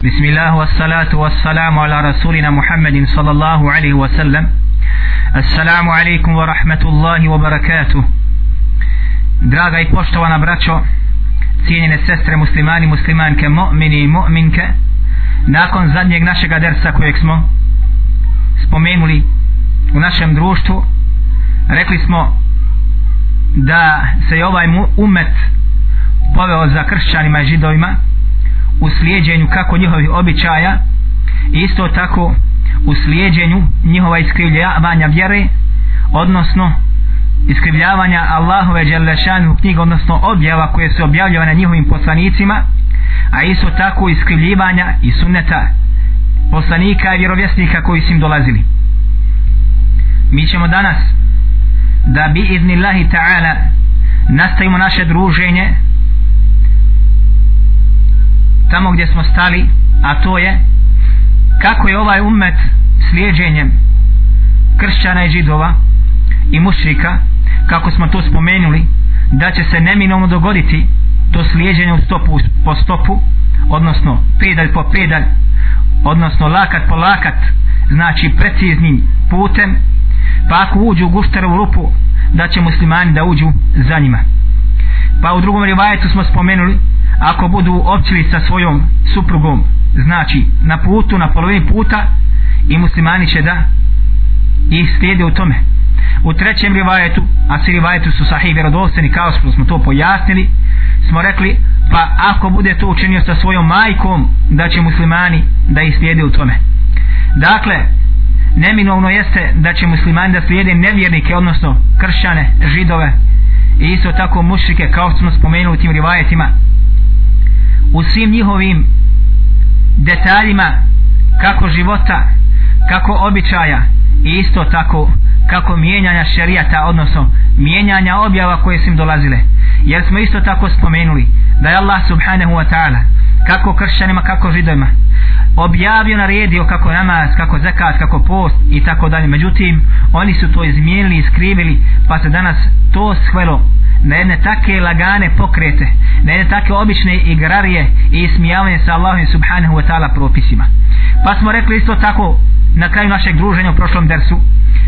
بسم الله والصلاة والسلام على رسولنا محمد صلى الله عليه وسلم السلام عليكم ورحمة الله وبركاته Draga i poštovana braćo, cijenjene sestre muslimani, muslimanke, mu'mini i mu'minke, nakon zadnjeg našega dersa kojeg smo spomenuli u našem društvu, rekli smo da se je ovaj umet poveo za kršćanima i židovima, u slijedjenju kako njihovih običaja i isto tako u slijedjenju njihova iskrivljavanja vjere odnosno iskrivljavanja Allahove Đelešanu knjiga odnosno objava koje su objavljivane njihovim poslanicima a isto tako iskrivljivanja i sunneta poslanika i vjerovjesnika koji su im dolazili. Mi ćemo danas da bi idnillahi ta'ala nastavimo naše druženje tamo gdje smo stali a to je kako je ovaj umet slijedženjem kršćana i židova i mušrika kako smo to spomenuli da će se neminovno dogoditi to slijedženje u stopu po stopu odnosno pedalj po pedalj odnosno lakat po lakat znači preciznim putem pa ako uđu u gušterovu rupu da će muslimani da uđu za njima. Pa u drugom rivajetu smo spomenuli ako budu općili sa svojom suprugom znači na putu, na polovini puta i muslimani će da ih slijede u tome. U trećem rivajetu a svi rivajetu su sahih vjerodostani kao što smo to pojasnili smo rekli pa ako bude to učinio sa svojom majkom da će muslimani da ih slijede u tome. Dakle neminovno jeste da će muslimani da slijede nevjernike odnosno kršćane, židove i isto tako mušike kao što smo spomenuli u tim rivajetima u svim njihovim detaljima kako života kako običaja i isto tako kako mijenjanja šerijata odnosno mijenjanja objava koje su im dolazile. Jer smo isto tako spomenuli da je Allah subhanahu wa ta'ala kako kršćanima kako židovima objavio naredio kako namaz, kako zakat, kako post i tako dalje. Međutim, oni su to izmijenili i skrivili, pa se danas to shvelo na jedne take lagane pokrete, na jedne take obične igrarije i ismijavanje sa Allahom subhanahu wa ta'ala propisima. Pa smo rekli isto tako na kraju našeg druženja u prošlom dersu,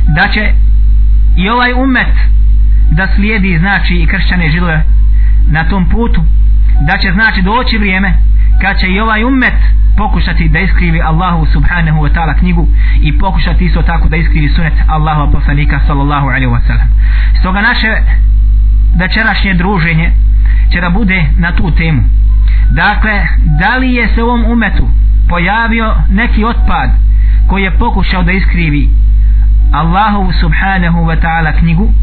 da će i ovaj umet da slijedi znači i kršćane židove na tom putu, da će znači doći vrijeme kad će i ovaj ummet pokušati da iskrivi Allahu subhanahu wa ta'ala knjigu i pokušati isto tako da iskrivi sunet Allahu poslanika sallallahu alaihi wa sallam. Stoga naše večerašnje druženje će da bude na tu temu. Dakle, da li je se u ovom umetu pojavio neki otpad koji je pokušao da iskrivi Allahu subhanahu wa ta'ala knjigu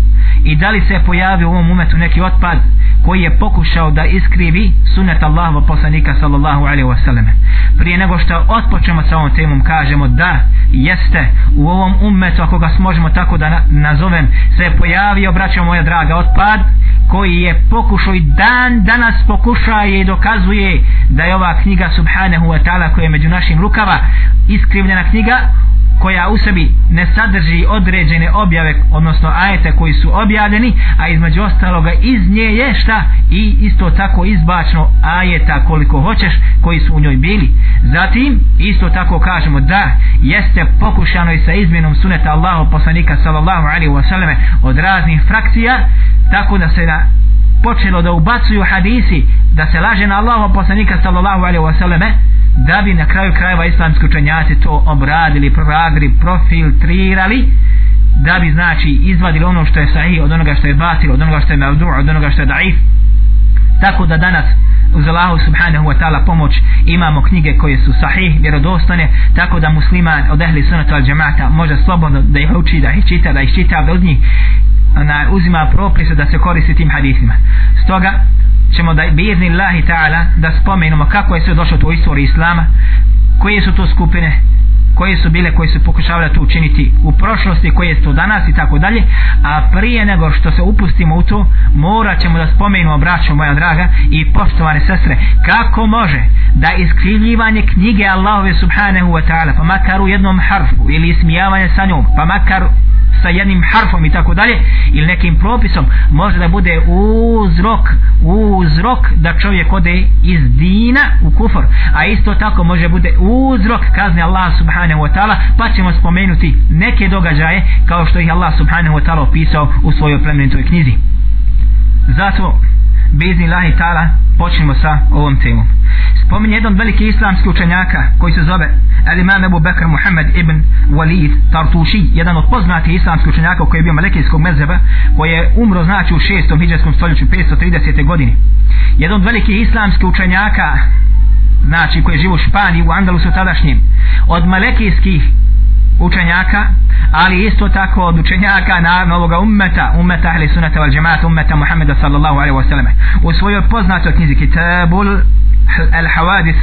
i da li se pojavio u ovom umetu neki otpad koji je pokušao da iskrivi sunet Allahova poslanika sallallahu alaihi wasallam? Prije nego što otpočemo sa ovom temom kažemo da jeste u ovom umetu ako ga možemo tako da nazovem se je pojavio braćo moja draga otpad koji je pokušao i dan danas pokušaje i dokazuje da je ova knjiga subhanahu wa ta'ala koja je među našim rukava iskrivljena knjiga koja u sebi ne sadrži određene objave odnosno ajete koji su objavljeni a između ostaloga iz nje je šta? I isto tako izbačno ajeta koliko hoćeš koji su u njoj bili. Zatim isto tako kažemo da jeste pokušano i sa izmjenom suneta Allahu poslanika sallallahu alaihi wasallam od raznih frakcija tako da se na počelo da ubacuju hadisi da se laže na Allahu poslanika sallallahu alaihi selleme da bi na kraju krajeva islamski učenjaci to obradili, proradili, profiltrirali da bi znači izvadili ono što je sahih od onoga što je batil, od onoga što je mevdu, od onoga što je daif tako da danas uz Allahu subhanahu wa ta'ala pomoć imamo knjige koje su sahih, vjerodostane tako da musliman od ehli sunata al džemata može slobodno da ih uči, da ih čita, da ih čita da od njih na, uzima propise da se koristi tim hadisima stoga ćemo da bizni Allahi ta'ala da spomenemo kako je sve došlo u istoriji Islama koje su to skupine koje su bile koje su pokušavali to učiniti u prošlosti koje su to danas i tako dalje. A prije nego što se upustimo u to morat ćemo da spomenemo braćo moja draga i poštovane sestre kako može da iskrivljivanje knjige Allahove subhanahu wa ta'ala pa makar u jednom harfu ili ismijavanje sa njom pa makar sa jednim harfom i tako dalje ili nekim propisom može da bude uzrok uzrok da čovjek ode iz dina u kufor a isto tako može bude uzrok kazne Allah subhanahu wa ta'ala pa ćemo spomenuti neke događaje kao što ih Allah subhanahu wa ta'ala opisao u svojoj plemenitoj knjizi. Zato bizni lahi tala počnemo sa ovom temom spominje jedan veliki islamski učenjaka koji se zove Al-Imam Abu Bakr Muhammad ibn Walid Tartuši jedan od poznatih islamskih učenjaka koji je bio malekijskog mezheba koji je umro znači u 6. hijđarskom stoljeću 530. godini jedan od velikih islamskih učenjaka znači koji je živo u Španiji u Andalusu tadašnjim od malekijskih učenjaka ali isto tako od učenjaka na ovoga ummeta ummeta ahli sunata wal jamaata ummeta Muhammeda sallallahu alaihi wa sallam. U svojoj poznatoj knjizi Kitabul al-Hawadis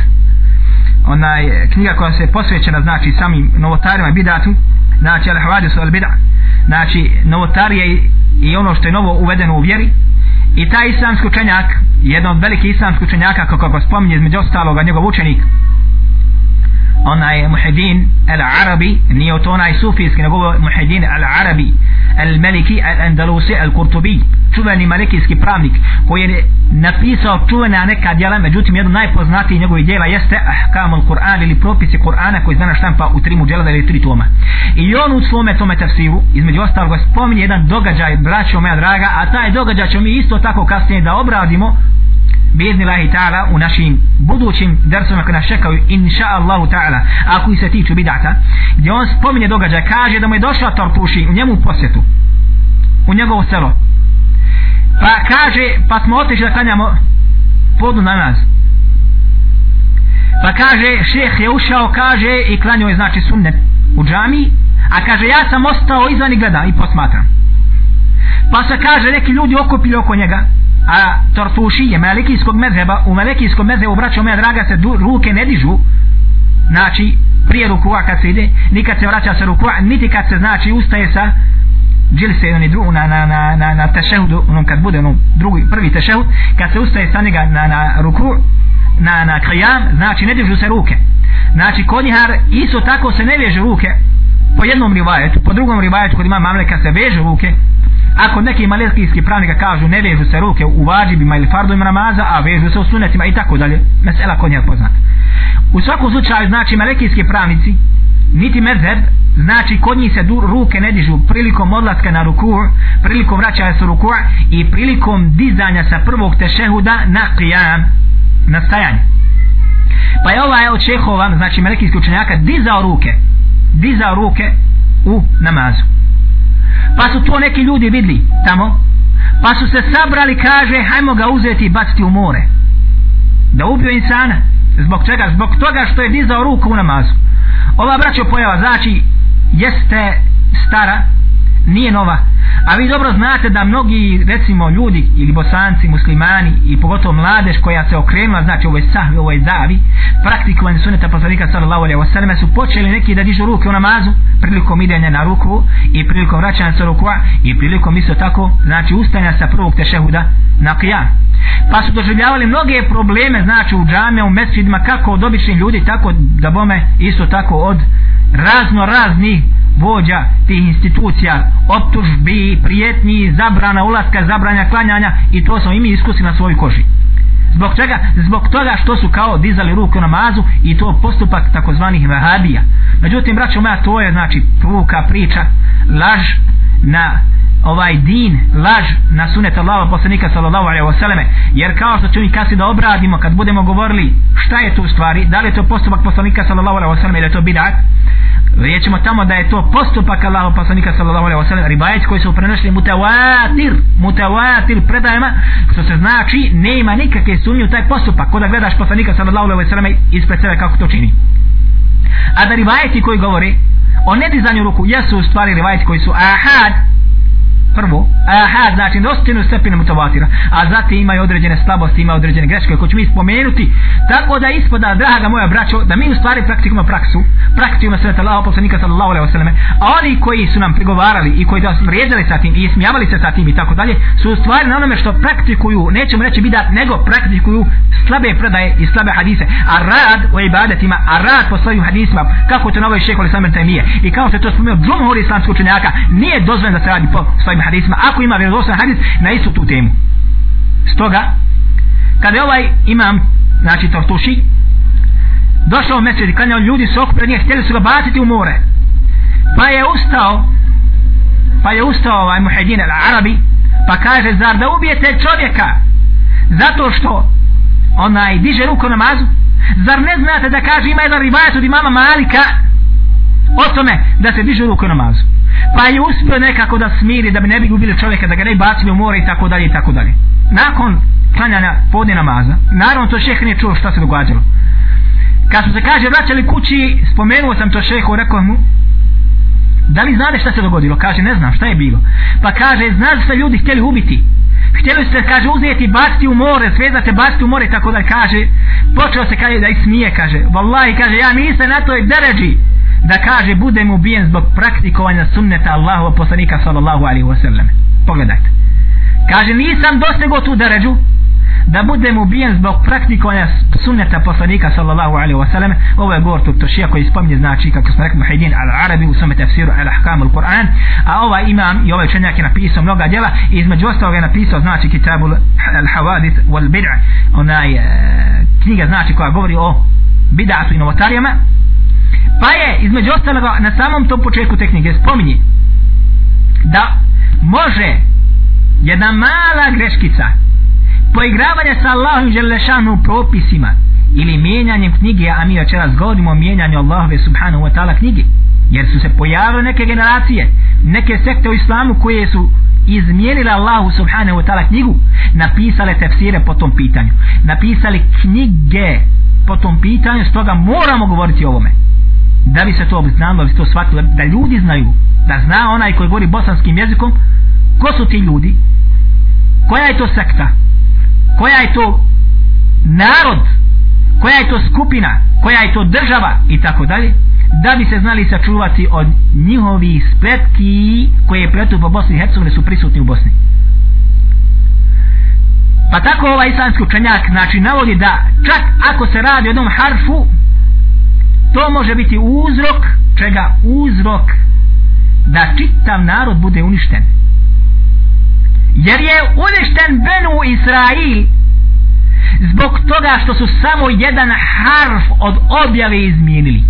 onaj knjiga koja se posvećena znači samim novotarima bidatu znači al-Hawadis al-Bida znači novotarije i ono što je novo uvedeno u vjeri. I taj islamski učenjak jedan od velikih islamskih učenjaka kako ga spominje između ostaloga njegov učenik onaj muhedin al-Arabi nije to onaj sufijski nego muhedin al-Arabi El Meliki, El Andalusi, El Kurtubi, čuveni malikijski pravnik koji je napisao čuvena neka djela međutim jedno najpoznatiji njegovih djela jeste Ahkamul Kur'an ili propisi Kur'ana koji znana štampa u tri muđela ili tri toma. I on u svome tome tafsiru između ostalog spominje jedan događaj braćo moja draga a taj događaj ćemo mi isto tako kasnije da obradimo bijedni lahi ta'ala u našim budućim dersovima koji nas čekaju inša Allahu ta'ala. A koji se tiču bidata gdje on spominje događaj kaže da mu je došla Torpuši u njemu u posjetu u njegovo selo. Pa kaže pa smo otišli da klanjamo podu na nas. Pa kaže šeh je ušao kaže i klanjao je znači sunnet u džami a kaže ja sam ostao izvan i gledam i posmatram. Pa se kaže neki ljudi okupili oko njega a torfuši je malikijskog mezheba u malikijskom mezhebu braćo moja draga se du, ruke ne dižu. Znači prije rukua kad se ide nikad se vraća sa rukua niti kad se znači ustaje sa džilse oni drugu na, na, na, na, na tešehudu onom kad bude onom drugi prvi tešehud kad se ustaje sa njega na, na ruku na, na krijam znači ne dižu se ruke. Znači konjihar isto tako se ne veže ruke. Po jednom rivajetu po drugom rivajetu kod ima mamleka se veže ruke ako neki malekijski pravnika kažu ne vežu se ruke u vađibima ili fardovima namaza a vežu se u sunetima i tako dalje mesela kod njega poznat. U svakom slučaju znači malekijski pravnici niti mezheb znači kod njih se ruke ne dižu prilikom odlaska na ruku prilikom vraćanja sa ruku i prilikom dizanja sa prvog tešehuda na qiyam na stajanje. Pa je ovaj od šehova znači malekijski učenjaka dizao ruke dizao ruke u namazu pa su to neki ljudi vidli tamo. Pa su se sabrali kaže hajmo ga uzeti i baciti u more. Da ubio insana. Zbog čega? zbog toga što je dizao ruku u namazu. Ova braćo pojava znači jeste stara nije nova. A vi dobro znate da mnogi recimo ljudi ili bosanci, muslimani i pogotovo mladež koja se okrenula znači ovoj sahvi, ovoj davi, praktikovanje suneta poslanika sallallahu alaihi wasallam su počeli neki da dižu ruke u namazu prilikom idenja na ruku i prilikom vraćanja sa rukua i prilikom isto tako znači ustanja sa prvog tešehuda na qiyam. Pa su doživljavali mnoge probleme znači u džame, u mesvidima kako od običnih ljudi tako da bome isto tako od razno raznih vođa tih institucija optužbi, prijetnji, zabrana ulaska, zabranja klanjanja i to smo i mi iskusili na svojoj koži zbog čega? zbog toga što su kao dizali ruku na mazu i to postupak takozvanih vahabija međutim braćo moja to je znači puka priča laž na ovaj din laž na sunet Allaha poslanika sallallahu alejhi ve selleme jer kao što ćemo i kasnije da obradimo kad budemo govorili šta je to u stvari da li je to postupak poslanika sallallahu alejhi ve selleme ili je to bid'at vidjet tamo da je to postupak Allahu poslanika sallallahu alejhi ve sellem ribajet koji su prenesli mutawatir mutawatir predajama što se znači nema nikakve sumnje u taj postupak. Kada gledaš poslanika sallallahu alejhi ve selleme ispred sebe kako to čini. A da rivajeti koji govori o nedizanju ruku jesu u stvari rivajeti koji su ahad prvo aha znači dostinu stepine mutavatira a zatim imaju određene slabosti ima određene greške koje ću mi spomenuti. Tako da ispada draga moja braćo da mi u stvari praktikujemo praksu praktikujemo sve Allah poslanika sallallahu alejhi ve selleme a oni koji su nam prigovarali i koji da su vrijeđali sa tim i smijavali se sa tim i tako dalje su u stvari na onome što praktikuju nećemo reći bidat nego praktikuju slabe predaje i slabe hadise. A rad u ibadetima a rad po svojim hadisima kako to novoj šehol islam nije i kao se to spomenuo drugom islamskog učenjaka nije dozvoljeno da se radi po svojim hadisima ako ima vjerodostan hadis na istu tu temu. Stoga kada je ovaj imam znači Tortuši došao u mesec i klanjao ljudi su okupili nije htjeli su ga baciti u more. Pa je ustao pa je ustao ovaj muhedin al arabi pa kaže zar da ubijete čovjeka zato što onaj diže ruku namazu? Zar ne znate da kaže ima jedan ribajac od imama Malika o tome da se diže ruku namazu. Pa je uspio nekako da smiri da bi ne bi ubili čovjeka da ga ne bacili u more i tako dalje i tako dalje. Nakon klanjanja podne namaza naravno to šeh nije čuo šta se događalo. Kad su se kaže vraćali kući spomenuo sam to šehu rekao mu da li znate šta se dogodilo? Kaže ne znam šta je bilo? Pa kaže znaš šta ljudi htjeli ubiti? Htjeli su kaže uzeti baciti u more svezate baciti u more tako da kaže počeo se kaže da ih smije kaže vallahi kaže ja nisam na toj deređi da kaže budem ubijen zbog praktikovanja sunneta Allahu poslanika sallallahu alaihi wasallam. Pogledajte. Kaže nisam dostego tu deređu da budem ubijen zbog praktikovanja sunneta poslanika sallallahu alaihi wasallam. Ovo je govor tog tošija koji spominje znači kako smo rekli muhajdin al arabi u svome tefsiru al ahkamu al-Quran a ovaj imam i ovaj čenjak je napisao mnoga djela i između ostalog je napisao znači kitabu al havadith wal bid'a onaj e, knjiga znači koja govori o bid'atu i novotarijama pa je između ostalog na samom tom početku tehnike spominje da može jedna mala greškica poigravanje sa Allahom želešanu propisima ili mijenjanjem knjige a mi večeras govorimo o mijenjanju Allahove subhanahu wa ta'ala knjige jer su se pojavile neke generacije neke sekte u islamu koje su izmijenile Allahu subhanahu wa ta'ala knjigu napisale tefsire po tom pitanju napisali knjige po tom pitanju stoga moramo govoriti o ovome da bi se to obznalo, da bi se to shvatilo? Da ljudi znaju da zna onaj koji govori bosanskim jezikom ko su ti ljudi koja je to sekta koja je to narod koja je to skupina koja je to država i tako dalje da bi se znali sačuvati od njihovih spletki koje je pretu po Bosni i Hercegovini su prisutni u Bosni. Pa tako ovaj islamski učenjak znači navodi da čak ako se radi o jednom harfu to može biti uzrok čega? Uzrok da čitav narod bude uništen. Jer je uništen Benu Israil zbog toga što su samo jedan harf od objave izmijenili.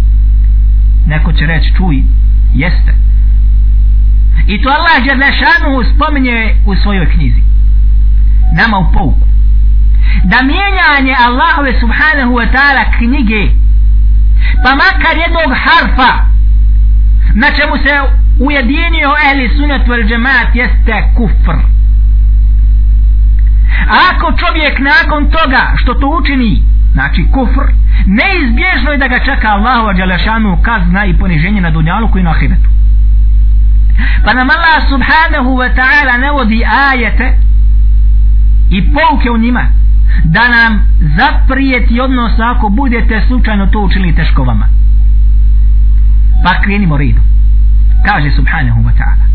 Neko će reći čuj jeste. I to Allah Đerlešanu spominje u svojoj knjizi nama u pouku. Da mijenjanje Allahove subhanahu wa ta'ala knjige pa makar jednog harfa na čemu se ujedinio ehli sunet vel džemat jeste kufr. Ako čovjek nakon toga što to učini znači kufr neizbježno je da ga čeka Allahu dželešanu kazna i poniženje na dunjalu koji na ahiretu. Pa nam Allah subhanahu wa ta'ala ne vodi ajete i pouke u njima da nam zaprijeti odnos ako budete slučajno to učili teško vama pa krenimo redu kaže subhanahu wa ta'ala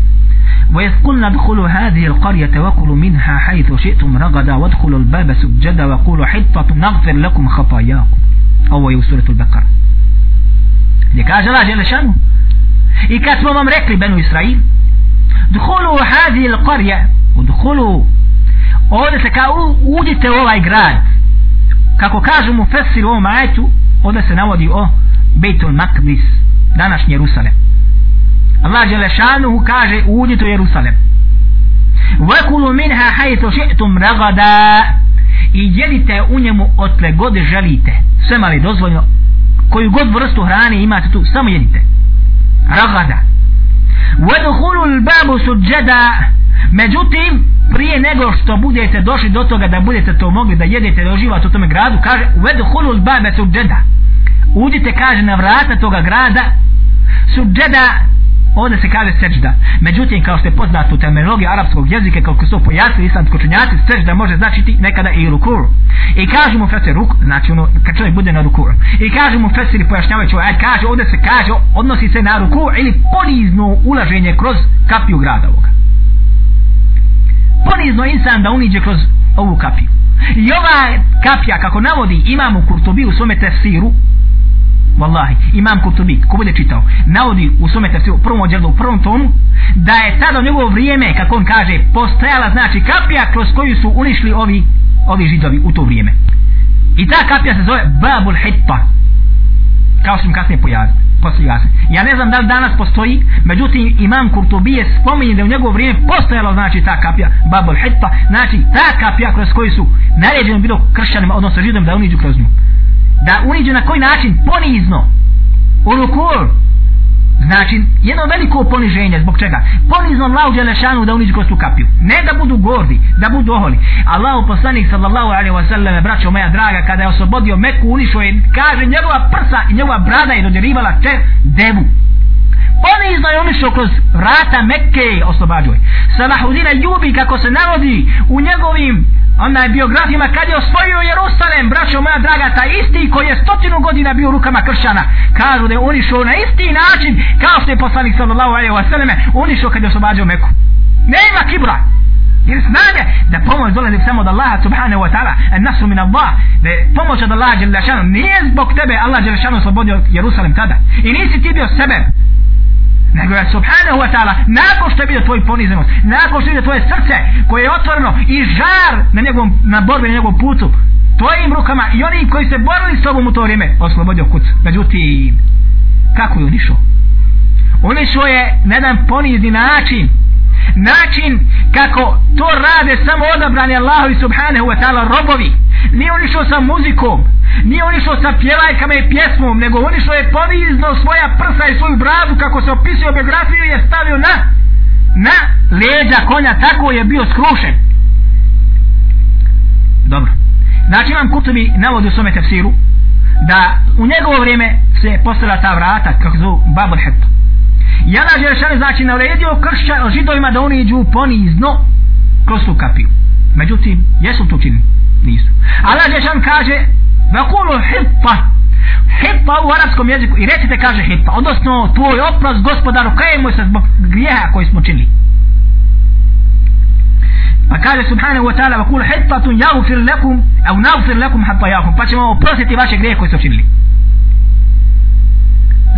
وإذ قلنا ادخلوا هذه القرية وكلوا منها حيث شئتم رغدا وادخلوا الباب سجدا وقولوا حطة نغفر لكم خطاياكم ovo je u suratu al-Baqara gdje kaže Allah žele šanu i kad smo vam rekli Benu Israil dhulu hadi il-qarja udhulu ovdje se kao uđite u ovaj grad. Kako kažu mu Fesir u ovom ajetu ovdje se navodi o Bejtul Makbis današnji Jerusalem. Allah Đelešanuhu kaže uđite u Jerusalem. Vakulu minha hajto ši'tum ragada i jedite u njemu otle god želite. Sve mali dozvoljno koju god vrstu hrane imate tu samo jedite. Ragada. Wadhulu الْبَابُ سُجَّدَا. Međutim, prije nego što budete došli do toga da budete to mogli da jedete da uživate u tome gradu, kaže Wadhulu الْبَابَ سُجَّدَا. Suđada Uđite, kaže, na vrata toga grada. Suđeda ovdje se kaže seđda. Međutim kao što je poznato u terminologiji arapskog jezika kako su to pojasnili islamsko činjaci seđda može značiti nekada i rukur i kažu mu fesir ruk znači ono kad čovjek bude na rukur i kažu mu fesir i pojašnjavajući ovaj aj kaže ovdje se kaže odnosi se na rukur ili ponizno ulaženje kroz kapiju grada ovoga. Ponizno insan da uniđe kroz ovu kapiju. I ova kapija kako navodi imam u Kurtobi u svome tefsiru Wallahi, imam Kutubi, ko bude čitao, navodi u svome tefsiru, prvom odjelu, u prvom tomu, da je tada u njegovo vrijeme, kako on kaže, postojala znači kapija kroz koju su unišli ovi, ovi židovi u to vrijeme. I ta kapija se zove Babul Hitta, kao što im kasnije pojaviti poslije. Ja ne znam da li danas postoji, međutim imam Kurtubije spominje da u njegovo vrijeme postojala znači ta kapija Babul Hitta, znači ta kapija kroz koju su naređeno bilo kršćanima, odnosno židom da uniđu kroz nju. Da uniđu na koji način? Ponizno. Ono U rukur. Znači, jedno veliko poniženje, zbog čega? Ponizno Allah Đelešanu da uniđu kostu kapiju. Ne da budu gordi, da budu oholi. Allah poslanik sallallahu alaihi wasallam braćo moja draga, kada je oslobodio Meku, unišao je, kaže, njegova prsa i njegova brada je dodirivala te devu. Ponizno je unišao kroz vrata Mekke oslobađuje. Salahudina ljubi kako se navodi u njegovim onaj biografima kad je osvojio Jerusalem, braćo moja draga, ta isti koji je stotinu godina bio u rukama kršćana, kažu da je unišao na isti način kao što je poslanik sallallahu alaihi wa sallam unišao kad je oslobađao Meku. Nema kibra. Jer znanje da pomoć dolazi samo od Allaha subhanahu wa ta'ala, en nasru min Allah, da pomoć od Allaha Đelešanu, nije zbog tebe Allah Đelešanu oslobodio Jerusalem tada. I nisi ti bio sebe, nego je subhanahu wa ta'ala nakon što je bio tvoj ponizenost nakon što je tvoje srce koje je otvoreno i žar na njegovom na borbi na njegovom putu tvojim rukama i oni koji se borili s tobom u to vrijeme oslobodio kuc. Međutim kako je unišao unišao je na jedan ponizni način način kako to rade samo odabrani Allahovi subhanahu wa ta'ala robovi. Nije on išao sa muzikom nije on išao sa pjevajkama i pjesmom nego on išao je povizno svoja prsa i svoju bradu kako se opisuje biografiju je stavio na na leđa konja. Tako je bio skrušen. Dobro. Znači imam kutubi navodi u svome tefsiru da u njegovo vrijeme se postavila ta vrata kako zove Babel Hetto i Allah Želešanu znači naredio kršća židovima da oni iđu ponizno kroz tu kapiju? Međutim jesu to čini nisu. Allah Želešan kaže vakulu hitta hitta u arabskom jeziku. I recite kaže hitta odnosno tvoj oprost gospodaru kajemo se zbog grijeha koji smo činili. Pa kaže subhanahu wa ta'ala vakul hittatun yaghfir lakum Au naghfir lakum hatta yakum pa ćemo oprostiti vaše grijehe koje ste učinili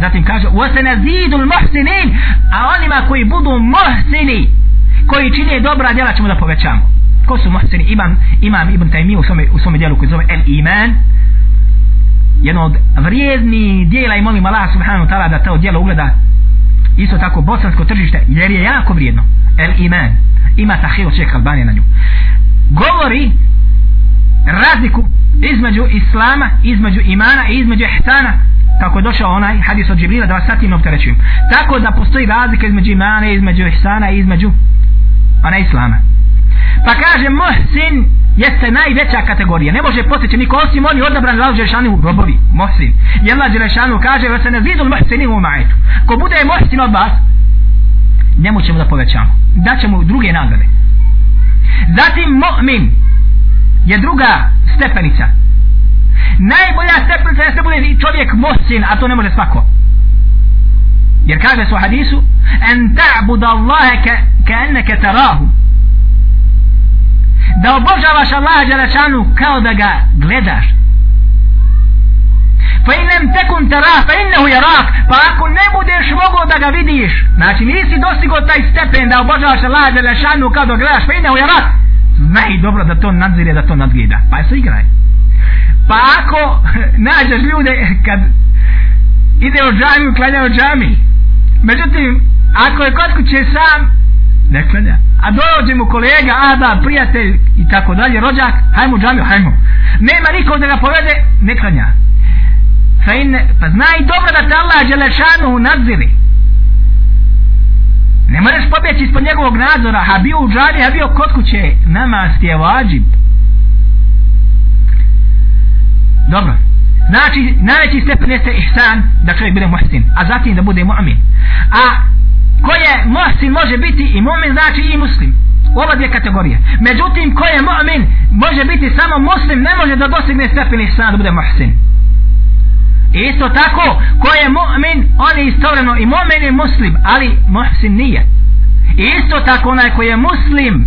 zatim kaže wasanazidul muhsinin a onima koji budu muhsini koji čine dobra djela ćemo da povećamo. Ko su muhsini? Imam, imam ibn Taymi u svome, u svome djelu koji zove el iman jedno od vrijedni djela i molim Allah subhanahu ta'ala da to djelo ugleda isto tako bosansko tržište jer je jako vrijedno. El iman ima tahil od šeha Albanije na nju. Govori razliku između islama između imana i između ihsana kako je došao onaj hadis od Džibrila da vas sad tim opterećujem. Tako da postoji razlika između imana između ihsana i između ona islama. Pa kaže muhsin jeste najveća kategorija. Ne može postići niko osim oni odabran Allah Đelešanu robovi muhsin i Allah Đelešanu kaže da se ne zidu muhsini u majetu ko bude muhsin od vas njemu ćemo da povećamo. Daćemo druge nagrade. Zatim mu'min je druga stepenica najbolja stepenica jeste se bude čovjek muhsin a to ne može svako. Jer kaže su hadisu en ta'bud Allahe ka, ka enneke tarahu. Da obožavaš Allaha Đelešanu kao da ga gledaš. Fa in nem tekun tarah fa innehu jarak pa ako ne budeš mogao da ga vidiš znači nisi dostigo taj stepen da obožavaš Allaha Đelešanu kao da ga gledaš fa innehu jarak znaj dobro da to nadzire da to nadgleda pa se igraj pa ako nađeš ljude kad ide u džamiju klanja u džami međutim ako je kod kuće sam ne klanja. A dođe mu kolega, ada, prijatelj i tako dalje, rođak, hajmo džamiju, hajmo. Nema nikog da ga povede, ne klanja. Fa in, pa znaj dobro da te Allah Đelešanu nadziri. Ne moraš pobjeći ispod njegovog nadzora, a bio u džami, a bio kod kuće, namaz ti je vađib. Dobro. Znači, najveći stepen jeste ihsan, dakle, da čovjek bude muhsin, a zatim da bude mu'min. A ko je muhsin može biti i mu'min znači i muslim. Ova dvije kategorije. Međutim ko je mu'min može biti samo muslim ne može da dostigne stepen ihsan da bude muhsin. I isto tako ko je mu'min on je istovremeno i mu'min i muslim ali muhsin nije. I isto tako onaj koji je muslim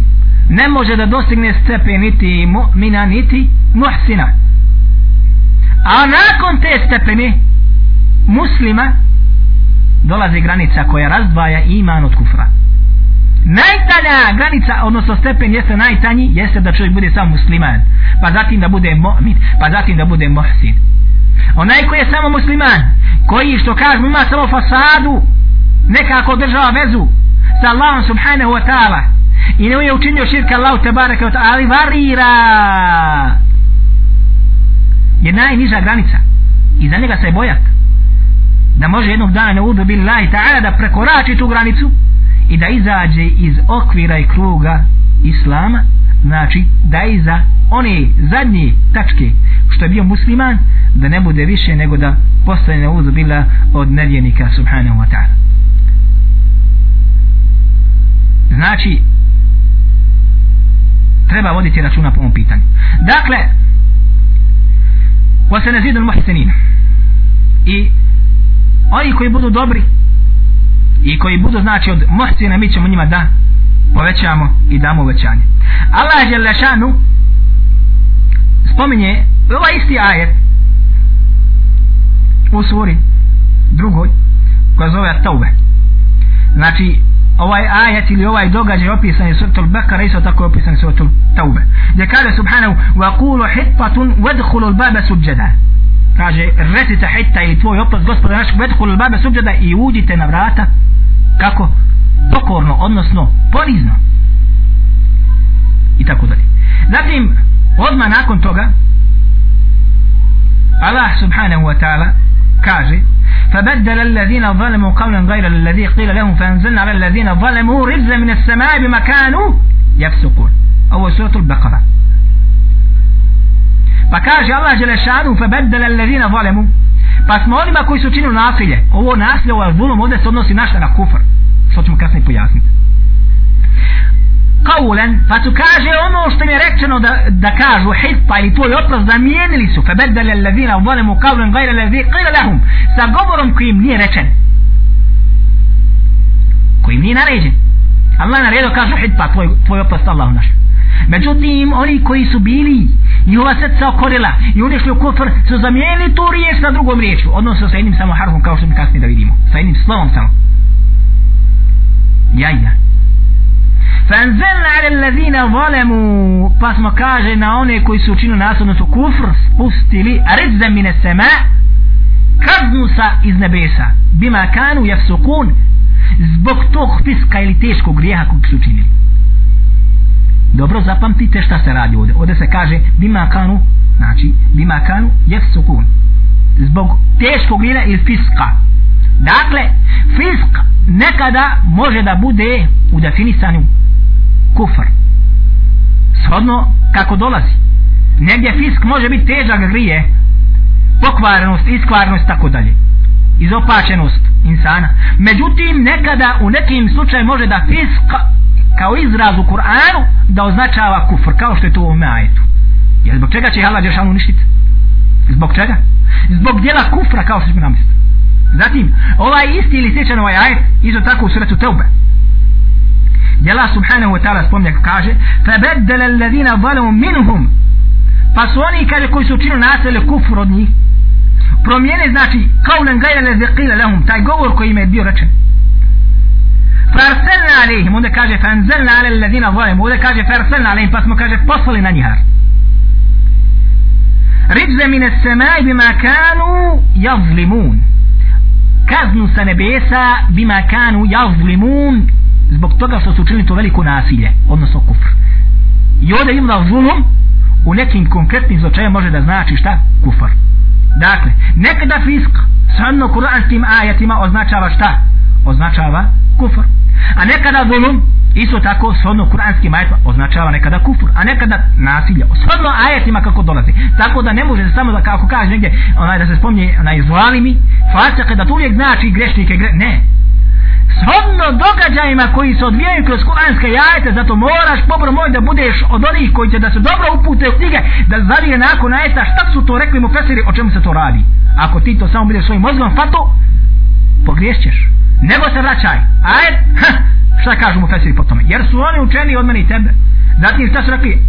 ne može da dostigne stepen niti mu'mina niti muhsina a nakon te stepeni muslima dolazi granica koja razdvaja iman od kufra. Najtanja granica odnosno stepen jeste najtanji jeste da čovjek bude samo musliman pa zatim da bude mu'min pa zatim da bude muhsin. Onaj koji je samo musliman koji što kažu ima samo fasadu nekako država vezu sa Allahom subhanahu wa ta'ala i ne je učinio širka Allahu te wa ta'ala ali varira je najniža granica. I za njega se bojat. Da može jednog dana ne udu billahi ta'ala da prekorači tu granicu i da izađe iz okvira i kruga islama znači da iza one zadnje tačke što je bio musliman da ne bude više nego da postane ne udu bila od nevjenika subhanahu wa ta'ala. Znači treba voditi računa po ovom pitanju. Dakle wa se muhsinina. I oni koji budu dobri i koji budu znači od muhsina mi ćemo njima da povećamo i damo uvećanje. Allah je lešanu spominje ovaj isti ajet u suri drugoj koja zove Taube znači ovaj ajet ili ovaj događaj opisan je suratul Bekara isto tako je opisan je suratul Taube gdje kaže subhanahu wa kulu hitpatun vedhulu baba suđeda kaže recite hitta ili tvoj oprost gospoda naš vedhulu baba suđeda i uđite na vrata kako pokorno odnosno ponizno i tako dalje zatim odmah nakon toga Allah subhanahu wa ta'ala kaže فبدل الذين ظلموا قولا غير الذي قيل لهم فانزلنا على الذين ظلموا رجزا من السماء بما كانوا يفسقون أو سورة البقرة فكاش الله جل شانه فبدل الذين ظلموا pa smo onima koji su činili nasilje ovo nasilje, ovo je zulum, ovdje se odnosi našta na kufr što ćemo kasnije pojasniti kaulen, pa su kaže ono što mi je rečeno da, da kažu hitpa ili tvoj oprost zamijenili su. fe bedele lezina u volemu kaulen gajre lezi qila lahum sa govorom koji im nije rečen. Koji im nije naređen. Allah naredio kažu hitpa tvoj, tvoj oprost Allahu naš. Međutim oni koji su bili i ova srca okorila i unišli u kufr su zamijenili tu riječ na drugom riječu odnosno sa jednim samo harfom kao što mi kasnije da vidimo. Sa jednim slovom samo. Jajna. فانزلنا على الذين ظلموا. بس ما كاجي ناوني كوي سوچينو ناسو نسو كفر سبستلي رزا من السماء كذنو سا iz nebesa. Bima kanu يفسقون zbog tog piska ili teškog grijeha kog su učinili. Dobro zapamtite šta se radi ovdje. Ovdje se kaže bima kanu znači bima kanu jef zbog teškog grijeha ili fiska dakle fisk nekada može da bude u definisanju kufr. Shodno kako dolazi. Negdje fisk može biti težak grije. Pokvarenost, iskvarenost tako dalje. Izopačenost insana. Međutim nekada u nekim slučaju može da fisk kao izraz u Kur'anu da označava kufr kao što je to u ovome ajetu. Jer zbog čega će Allah Đeršanu uništiti zbog čega? Zbog djela kufra kao što ćemo namisliti zatim ovaj isti ili sličan ovaj ajet izo tako u suratu Teube. Gdje Allah subhanahu wa ta'ala spomnja kaže فَبَدَّلَ الَّذِينَ ظَلَمُوا مِنْهُمْ pa su oni kaže koji su učinili naselje kufr od njih promijene znači kaulen gajle leze qila lahum taj govor koji im je bio rečen farselna alihim onda kaže fanzelna ale ledina zalemu onda kaže farselna alihim pa smo kaže poslali na njihar rizze mine semaj bima kanu jazlimun kaznu sa nebesa bima kanu jazlimun zbog toga što su učinili to veliko nasilje, odnosno kufr. I ovdje ima zulum, u nekim konkretnim zločajima može da znači šta? Kufr. Dakle, nekada fisk, sadno kuranskim ajatima označava šta? Označava kufr. A nekada zulum, isto tako, shodno kuranskim ajetima označava nekada kufur, A nekada nasilje, shodno ajetima kako dolazi. Tako da ne može se samo da, kako kaže negdje, onaj da se spomni na izvalimi, fasike, da to uvijek znači grešnike, gre... ne shodno događajima koji se odvijaju kroz kuranske jajete zato moraš pobro moj da budeš od onih koji će da se dobro upute u knjige da zavije nakon ajeta šta su to rekli mu fesiri o čemu se to radi. Ako ti to samo budeš svojim mozgom fato, pogriješćeš nego se vraćaj. Ajet šta kažu mu fesiri po tome? Jer su oni učeni od mene i tebe. Zatim šta su rekli?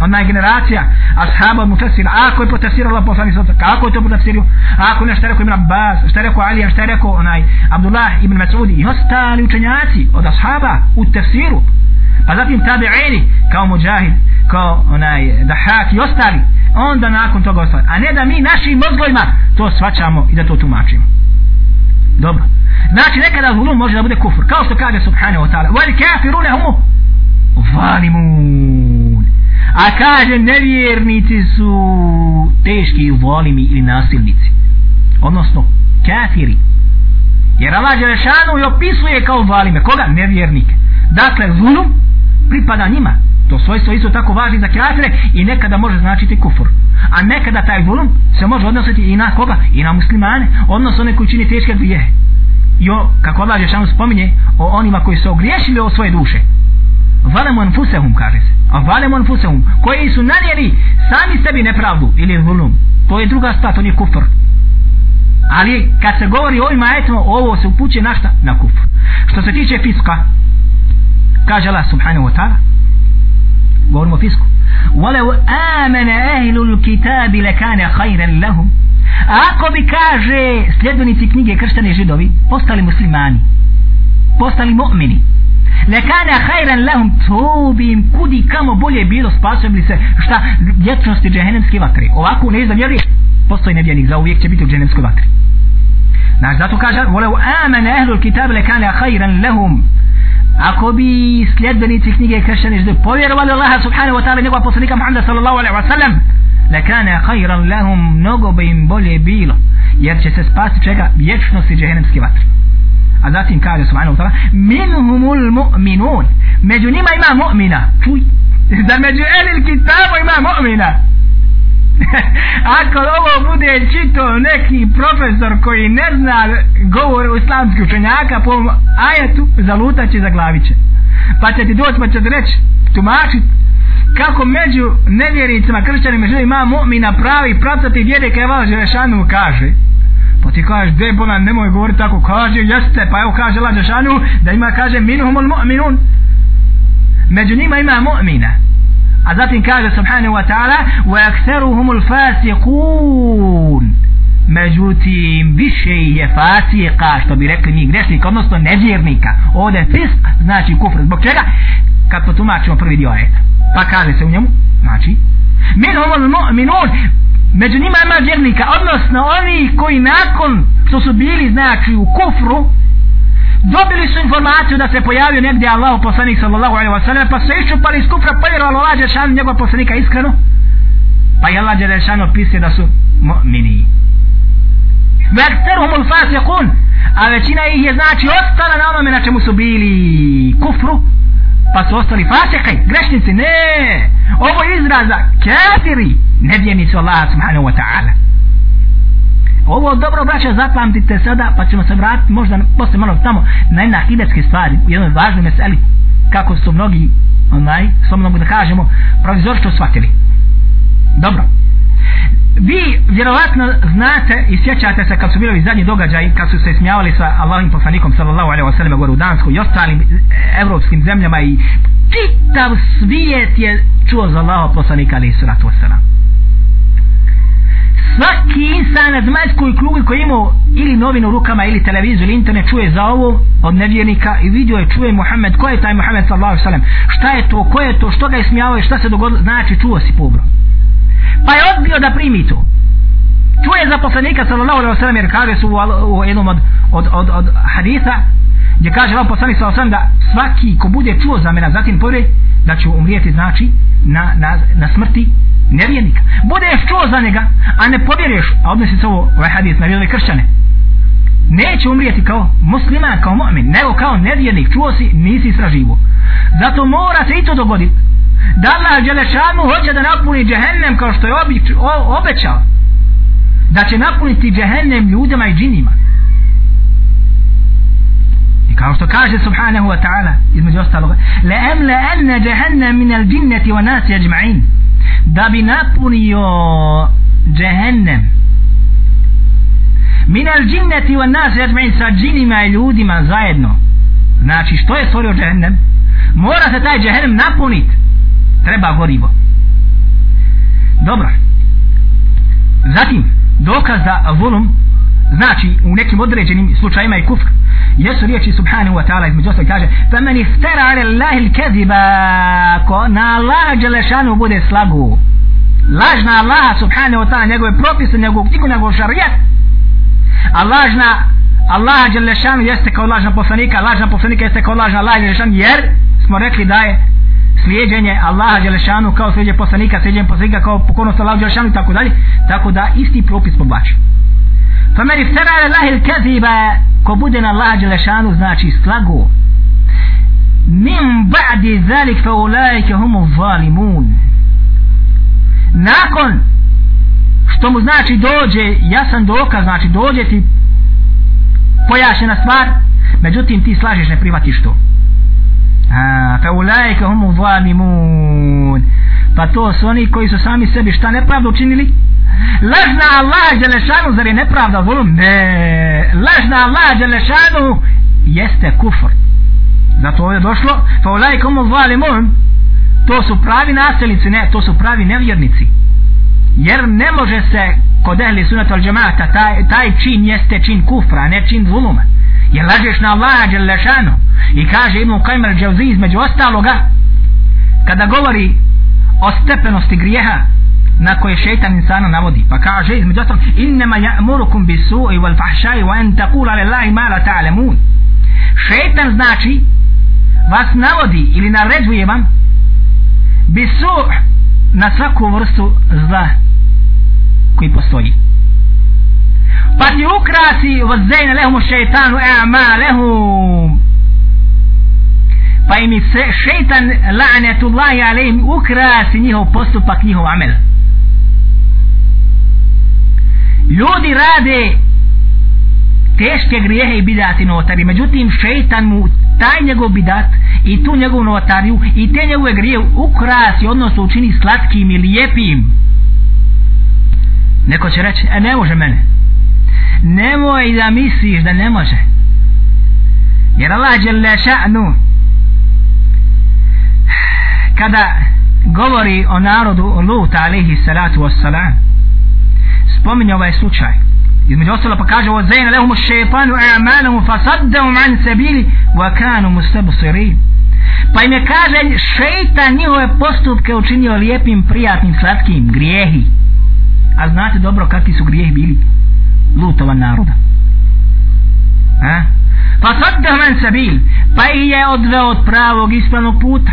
Ona je generacija ashaba mufasir. Ako je potafsirala poslanik sa kako je to potafsirio ako nešto rekao Ibn Abbas šta rekao Ali šta rekao onaj Abdullah ibn Mas'udi i ostali učenjaci od ashaba u tafsiru pa zatim tabi'ini kao Mujahid kao onaj Dahak i ostali. Onda nakon toga ostali. A ne da mi našim mozgovima to svačamo i da to tumačimo. Dobro. Znači nekada zulum može da bude kufr. kao što kaže subhanahu wa ta'ala wal kafirune humu zalimun a kaže nevjernici su teški volimi ili nasilnici. Odnosno kafiri. Jer Allah Đelešanu i opisuje kao valime. Koga? nevjernike. Dakle zulum pripada njima. To svojstvo isto tako važi za kafire i nekada može značiti kufur. A nekada taj zulum se može odnositi i na koga? i na muslimane. Odnosno one koji čini teške grije i o, kako Allah Đelešanu spominje o onima koji su ogriješili o svoje duše valemu anfusehum kaže se a valemu anfusehum koji su nanijeli sami sebi nepravdu ili zulum to je druga stvar to nije kufr ali kad se govori o ovim ajetima ovo se upuće na šta na kufr što se tiče fiska kaže Allah subhanahu wa ta'ala govorimo o fisku ولو آمن أهل الكتاب لكان خيرا لهم ako bi kaže sljedbenici knjige krštane židovi postali muslimani postali mu'mini lekana hajran lahum to bi im kudi kamo bolje bilo spasili se šta vječnosti džehennemske vatre. Ovako ne znam jer postoji nevjernik za uvijek će biti u džehennemskoj vatri. Znači zato kaže volev amen ehlul kitab lekana hajran lahum. Ako bi sljedbenici knjige kršćani što povjerovali Allaha subhanahu wa ta'ala njegova poslanika Muhammeda sallallahu alaihi wa sallam lekana hajran lahum mnogo bi im bolje bilo jer će se spasti čega? Vječnosti džehennemske vatre a zatim kaže subhanahu wa ta'ala minhumul mu'minun. Među njima ima mu'mina. Čuj. Da među elil kitabu ima mu'mina. Ako ovo bude čito neki profesor koji ne zna govor islamskih učenjaka po ajetu zalutaće za glaviće pa će ti doći pa će ti reći tumačit kako među nevjericima, kršćanima živi ima mu'mina pravi pravcati vjere kaj vala Želešanu kaže. Pa ti kažeš, de bola, nemoj govoriti tako, kaže, jeste, pa evo kaže Allah Žešanu, da ima, kaže, minuhumul mu'minun. Među njima ima mu'mina. A zatim kaže, subhanahu wa ta'ala, wa akseruhumul fasiqun. Međutim, više je fasika, što bi rekli mi grešnika, odnosno nevjernika. Ovdje fisk znači kufr. Zbog čega? Kad potumačimo prvi dio ajeta. Pa kaže se u njemu, znači, minuhumul mu'minun, među njima ima vjernika odnosno oni koji nakon što su bili znači u kufru dobili su informaciju da se pojavio negdje Allah poslanik sallallahu alaihi wasallam pa su iščupali iz kufra pa je Allah Đelešanu njegov poslanika iskreno pa je Allah Đelešanu opisuje da su mu'mini. Vekterhum ul-fasiqun a većina ih je znači ostala na onome na čemu su bili kufru pa su ostali pa fasikaj, grešnici, ne, ovo je izraza kafiri, nevjenici Allah subhanahu wa ta'ala. Ovo dobro braća zapamtite sada, pa ćemo se vratiti možda posle malo tamo na jedna akidetske stvari, u jednoj važnoj meseli, kako su mnogi, onaj, slobno da kažemo, provizorstvo shvatili. Dobro vi vjerovatno znate i sjećate se kad su bili zadnji događaj kad su se smijavali sa Allahim poslanikom sallallahu alaihi wa sallam gore u Dansku i ostalim evropskim zemljama i čitav svijet je čuo za Allaho poslanika alaihi sallatu wa sallam. Svaki insan na zemaljskoj klugi koji imao ili novinu u rukama ili televiziju ili internet čuje za ovo od nevjernika i vidio je čuje Muhammed ko je taj Muhammed sallallahu alaihi wa sallam šta je to, ko je to, što ga je smijavao i šta se dogodilo znači čuo si pobro pa je odbio da primi to. Čuje za poslanika sallallahu alaihi wa sallam jer kaže su u jednom od, od, od, od haditha gdje kaže vam poslanik sallallahu alaihi wa sallam da svaki ko bude čuo za mene zatim povre da će umrijeti znači na, na, na smrti nevjernika. Budeš čuo za njega a ne povjeruješ a odnosi se ovo ovaj hadith na vjerove kršćane. Neće umrijeti kao musliman, kao mu'min nego kao nevjernik, čuo si, nisi istraživo. Zato mora se i to dogoditi da Allah Đelešanu hoće da napuni džehennem kao što je obič, o, obećao. Da će napuniti džehennem ljudima i džinima. I kao što kaže subhanahu wa ta'ala između ostalog la amla anna džehennem min al jinnati wa nas ajma'in. Da bi napunio džehennem. Min al jinnati wa nas ajma'in sa džinima i ljudima zajedno. Znači što je stvorio džehennem? Mora se taj džehennem napuniti treba gorivo. Dobro. Zatim dokaz da volum znači u nekim određenim slučajima i kufr. Jesu riječi subhanahu wa ta'ala između ostalih kaže fa man iftara ala Allahi al-kadhiba ko na Allaha dželešanu bude slagu. Laž na Allaha subhanahu wa ta'ala njegove propise njegovu knjigu njegovog šarijat. A laž na Allaha dželešanu jeste kao lažna poslanika lažna poslanika jeste kao lažna Allaha dželešanu jer smo rekli da je slijedjenje Allaha dželešanu kao slijedjenje poslanika slijedjenje poslanika kao pokornost Allaha dželešanu i tako dalje. Tako da isti propis poblači fa meni ftara ala Allahi al-kadhiba ko bude na Allah Đelešanu znači slagu min ba'di zalik fa ulajke humu zalimun. Nakon što mu znači dođe jasan dokaz znači dođe ti pojašnjena stvar međutim ti slažeš ne privatiš to a, fa ulaika humu zalimun. Pa to su oni koji su sami sebi šta nepravdu učinili? Lažna Allah Đelešanu zar je nepravda volum ne. Lažna Allah Đelešanu jeste kufr. Zato je došlo fa ulaika komu zalimun. To su pravi naselnici ne to su pravi nevjernici. Jer ne može se kod ehli sunata al džemata taj, taj čin jeste čin kufra ne čin zuluma jer lažeš na Allaha Đelešanu i kaže Ibn Kajmer Džavzi između ostaloga kada govori o stepenosti grijeha na koje šeitan insana navodi. Pa kaže između ostalog innema ja'murukum bi su'i wal fahšaj wa en taqula lillahi ma la ta'lamun. Šeitan znači vas navodi ili naređuje vam bi su' na svaku vrstu zla koji postoji pa ti ukrasi vazajna lehumu šeitanu e'ma lehum. Pa im se šeitan la'netullahi alejim ukrasi njihov postupak njihov amel. Ljudi rade teške grijehe i bidati novotari međutim šeitan mu taj njegov bidat i tu njegovu novotariju i te njegove grije ukrasi odnosno učini slatkim i lijepim. Neko će reći e ne može mene nemoj da misliš da ne može. Jer Allah je ša'nu kada govori o narodu Lut alaihi salatu wassalam spominje ovaj slučaj. Između ostalo pa kaže wa zayna lahum ash-shaytanu a'malahum fasaddahum an sabili wa kanu mustabsirin. Pa im je kaže šeitan njihove postupke učinio lijepim, prijatnim, slatkim, grijehi. A znate dobro kakvi su grijehi bili? Lutova naroda a? Pa fasaddahum men sabil pa ih je odveo od pravog ispravnog puta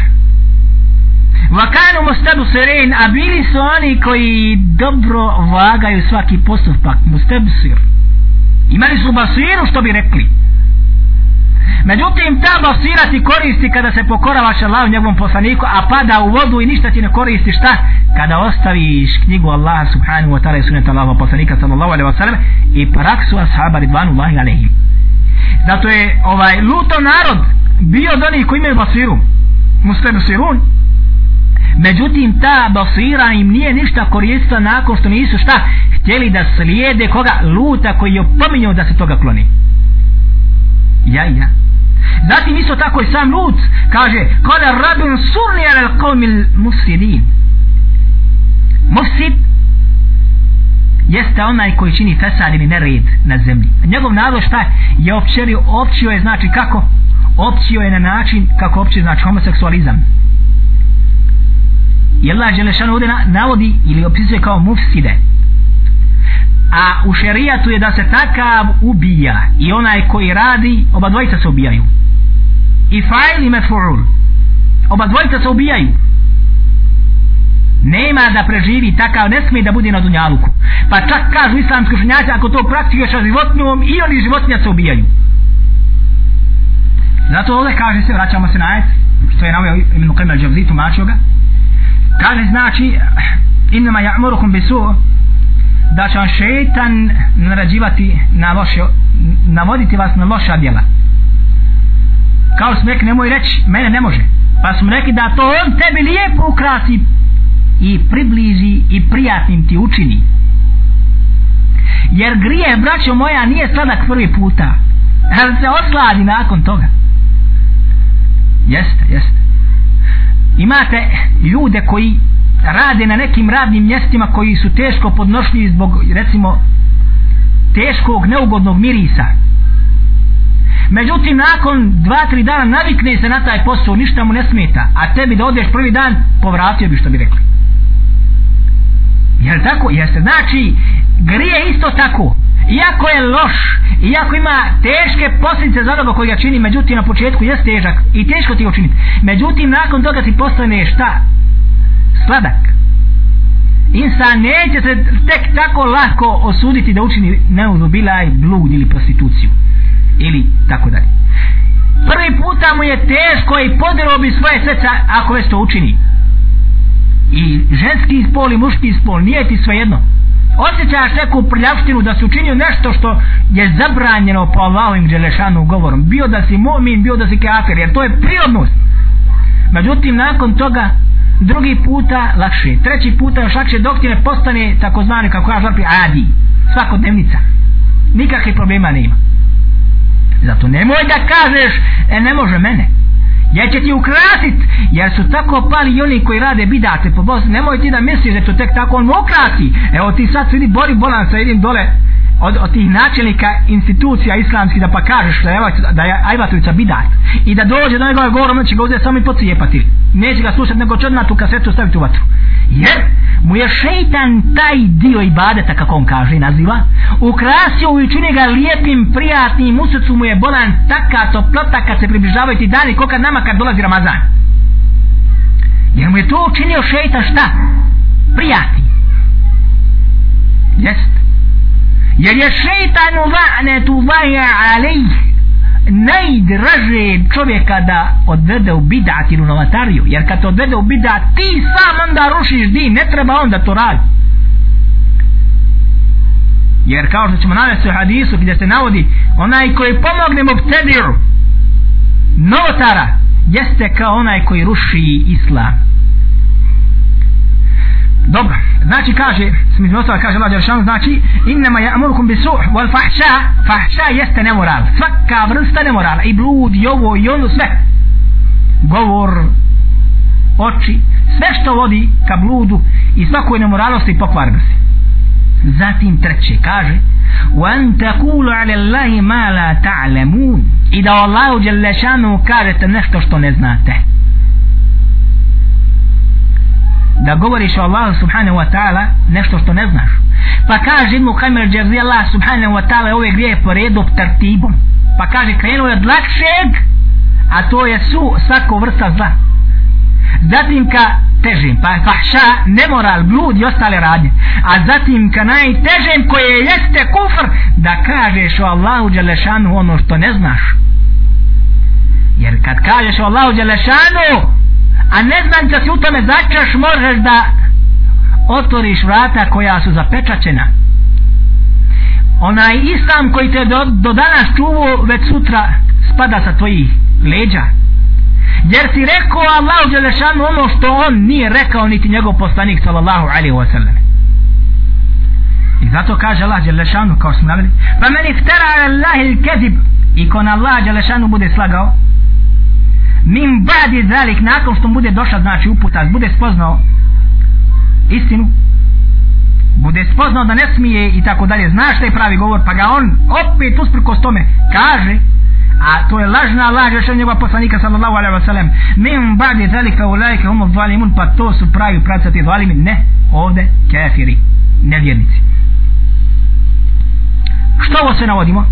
Vakanu mustabu sirin, a bili su oni koji dobro vagaju svaki postupak, mustabu sir. Imali su basiru, što bi rekli. Međutim, ta basira ti koristi kada se pokoravaš Allahu njegovom poslaniku, a pada u vodu i ništa ti ne koristi šta? Kada ostaviš knjigu Allaha subhanahu wa ta'ala i sunnata Allaha poslanika sallallahu alaihi wa sallam i praksu ashaba ridvanu Allahi alaihim. Zato je ovaj luto narod bio od onih koji imaju basiru. Muslimu sirun, Međutim, ta basira im nije ništa koristila nakon što nisu šta htjeli da slijede koga luta koji je pominjao da se toga kloni. Ja, ja. Zatim isto tako i sam lut kaže kada rabin surni ala qawmil mufsidin. Mufsid jeste onaj koji čini fesad ili nered na zemlji. Njegov narod šta je općelio općio je znači kako? Općio je na način kako općio znači homoseksualizam i Allah Đelešan ovdje navodi ili opisuje kao mufside a u šerijatu je da se takav ubija i onaj koji radi oba dvojica se ubijaju. I fa'il i mef'ul oba dvojica se ubijaju. Nema da preživi takav ne smije da bude na dunjaluku. Pa čak kažu islamski učenjaci ako to praktikuješ sa životinjom i oni životinja se ubijaju. Zato ovdje kaže se vraćamo se na ajet što je navio imenu Qimel Džavzi tumačio ga. Kaže znači inma ja'murukum bisu da će vam šeitan narađivati na loše navoditi vas na loša djela. Kao smo rekli nemoj reći mene ne može. Pa smo rekli da to on tebi lijepo ukrasi i približi i prijatnim ti učini. Jer grije braćo moja nije sladak prvi puta. Ali se osladi nakon toga? Jeste jeste. Imate ljude koji rade na nekim radnim mjestima koji su teško podnošljivi zbog recimo teškog neugodnog mirisa. Međutim nakon dva tri dana navikne se na taj posao ništa mu ne smeta a tebi da odeš prvi dan povratio bi što bi rekli. Jer tako? Jeste. Znači grije isto tako. Iako je loš iako ima teške posljedice za onoga koji ga čini međutim na početku je težak i teško ti ga učiniti međutim nakon toga ti postane šta? Sladak. Insan neće se tek tako lako osuditi da učini neuzubilaj blud ili prostituciju ili tako dalje. Prvi puta mu je teško i podero bi svoje srca ako već to učini. I ženski spol i muški spol nije ti svejedno osjećaš neku prljavštinu da si učinio nešto što je zabranjeno po Allahovim Đelešanu govorom. Bio da si mu'min, bio da si kafir jer to je prirodnost. Međutim nakon toga drugi puta lakše. Treći puta još lakše dok ti ne postane takozvani kako ja žarpi adi. Svakodnevnica. Nikakve problema nema. Zato nemoj da kažeš e ne može mene. Ja će ti ukrasit jer su tako pali i oni koji rade bidate po Bosni nemoj ti da misliš da to tek tako on mu evo ti sad vidi Bori Bolan sa jednim dole od, od tih načelnika institucija islamskih da pa kažeš da je, da je Ajvatovica bidat i da dođe do njegove govorom će ga uzeti samo i pocijepati. Neće ga slušati nego će odmah tu kasetu staviti u vatru. Jer mu je šeitan taj dio ibadeta kako on kaže i naziva ukrasio i čini ga lijepim prijatnim u srcu mu je bolan taka toplota kad se približavaju ti dani ko kad nama kad dolazi Ramazan. Jer mu je to učinio šeitan šta? Prijatni. Jest jer je šeitanu u la'netu vaja alej. Najdraže čovjeka da odvede u bidat ili u novatariju. Jer kad te odvede u bidat ti sam onda rušiš din. Ne treba on da to radi jer kao što ćemo navesti u hadisu gdje se navodi onaj koji pomogne mu novotara jeste kao onaj koji ruši islam. dobro znači kaže smisli ostala kaže Allah Đeršanu znači innama ja amurukum bi suh wal fahša fahša jeste nemoral svaka vrsta nemorala i blud i ovo i ono sve govor oči sve što vodi ka bludu i svakoj nemoralnosti i pokvarnosti zatim treće kaže وأن تقولوا على الله ما لا تعلمون إذا الله جل شانه kažete nešto što ne znate Da govoriš o Allahu subhanahu wa ta'ala nešto što ne znaš. Pa kaže Ibnu Kajmer Džerzi Allah subhanahu wa ta'ala ove grije po redu tartibom. Pa kaže krenuo je od lakšeg a to je su svako vrsta zla. Zatim ka težim pa fahša nemoral blud i ostale radnje. A zatim ka najtežim koje jeste kufr da kažeš o Allahu Đelešanu ono što ne znaš. Jer kad kažeš o Allahu Đelešanu a ne znam da si u tome začaš možeš da otvoriš vrata koja su zapečaćena. Onaj islam koji te do, do danas čuvo već sutra spada sa tvojih leđa. Jer si rekao Allahu Đelešanu ono što on nije rekao niti njegov poslanik sallallahu alaihi wa sallam. I zato kaže Allah Đelešanu kao smo navili pa meni ftera Allahi il kezib i kon Allah Đelešanu bude slagao min badi zalik nakon što bude došla znači uputa bude spoznao istinu bude spoznao da ne smije i tako dalje zna šta je pravi govor pa ga on opet usprkos tome kaže a to je lažna laž još od njegova poslanika sallallahu alaihi wa sallam. Min badi zalika ulajke umu zalimun pa to su pravi pravcati zalimi ne ovde kefiri nevjernici. Što ovo sve navodimo?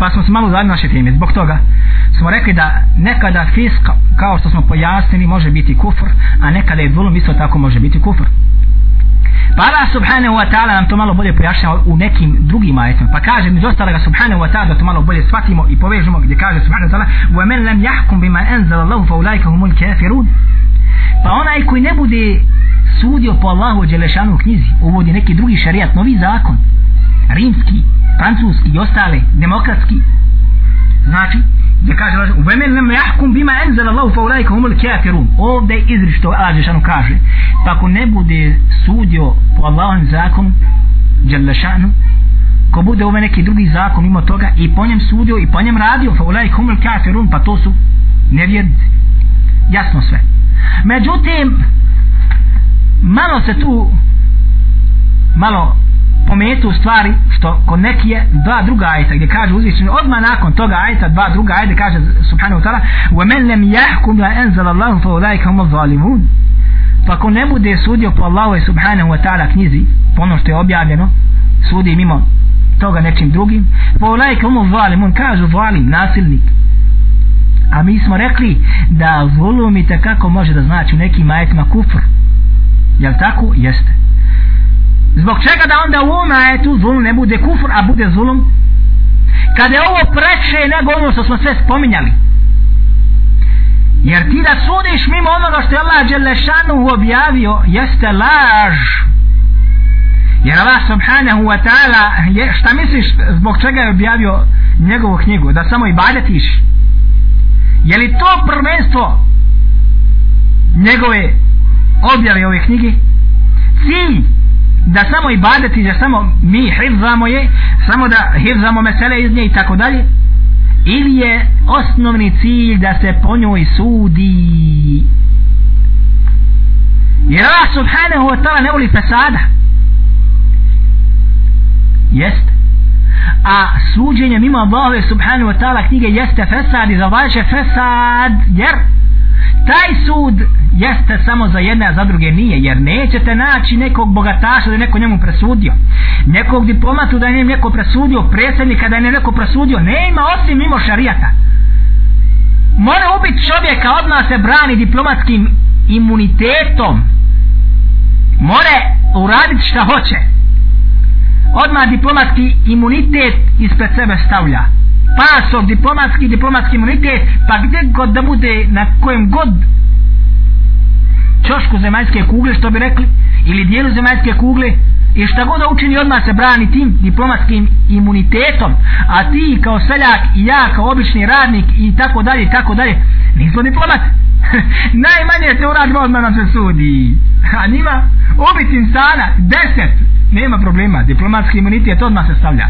Pa smo se malo zadnji naše teme. Zbog toga smo rekli da nekada fisk kao što smo pojasnili može biti kufr a nekada je zulum isto tako može biti kufr. Pa Allah subhanahu wa ta'ala nam to malo bolje pojašnjava u nekim drugim ajetima. Pa kaže mi dostala ga subhanahu wa ta'ala da to malo bolje shvatimo i povežemo gdje kaže subhanahu wa ta'ala wa man lam yahkum bima enzala Allahu fa ulaika humul kafirun. Pa onaj koji ne bude sudio po Allahu Đelešanu knjizi uvodi neki drugi šarijat novi zakon rimski, francuski i ostale demokratski. Znači gdje kaže Allah, uvemen nam jahkum bima enzel Allahu fa ulajka humul kafirun. Ovdje izrišto Allah Žešanu kaže pa ako ne bude sudio po Allahovim zakonu Đalešanu ko bude ove neki drugi zakon mimo toga i po njem sudio i po njem radio fa ulajka humul kafirun pa to su nevjernici. Jasno sve. Međutim malo se tu malo pometu stvari što kod neki je dva druga ajta gdje kaže uzvišeno odmah nakon toga ajta dva druga ajta kaže subhanahu ta'ala وَمَنْ لَمْ يَحْكُمْ لَا أَنْزَلَ اللَّهُ فَوْلَيْكَ هُمَ الظَّالِمُونَ pa ako ne bude sudio po Allahu i subhanahu wa ta'ala knjizi po ono što je objavljeno sudi mimo toga nečim drugim فَوْلَيْكَ هُمَ الظَّالِمُونَ kažu zalim, nasilnik a mi smo rekli da zulum i kako može da znači u nekim ajetima kufr jel tako? jeste Zbog čega da onda u ovom ajetu zulum ne bude kufr, a bude zulum? Kada je ovo preče nego ono što smo sve spominjali. Jer ti da sudiš mimo onoga što je Allah Đelešanu objavio, jeste laž. Jer Allah subhanahu wa ta'ala, šta misliš zbog čega je objavio njegovu knjigu? Da samo i badetiš? Je li to prvenstvo njegove objave ove knjige? Cilj da samo ibadeti, da samo mi hivzamo je, samo da hivzamo mesele iz nje i tako dalje, ili je osnovni cilj da se po njoj sudi. Jer Allah subhanahu wa ta'ala ne voli fesada. Jeste. A suđenje mimo Allahove subhanahu wa ta'ala knjige jeste fesad i zavaće fesad jer taj sud jeste samo za jedne a za druge nije jer nećete naći nekog bogataša da je neko njemu presudio. Nekog diplomatu da je njemu neko presudio predsjednika da je neko presudio nema osim mimo šarijata. Mora ubiti čovjeka odmah se brani diplomatskim imunitetom. More uraditi šta hoće. Odmah diplomatski imunitet ispred sebe stavlja. Pasov, diplomatski, diplomatski imunitet, pa gdje god da bude, na kojem god čošku zemaljske kugle, što bi rekli, ili dijelu zemaljske kugle, i šta god da učini odmah se brani tim diplomatskim imunitetom, a ti kao seljak i ja kao obični radnik i tako dalje i tako dalje, nismo diplomat. Najmanje se uradimo odmah nam se sudi. A nima ubit insana, deset, nema problema, diplomatski imunitet odmah se stavlja.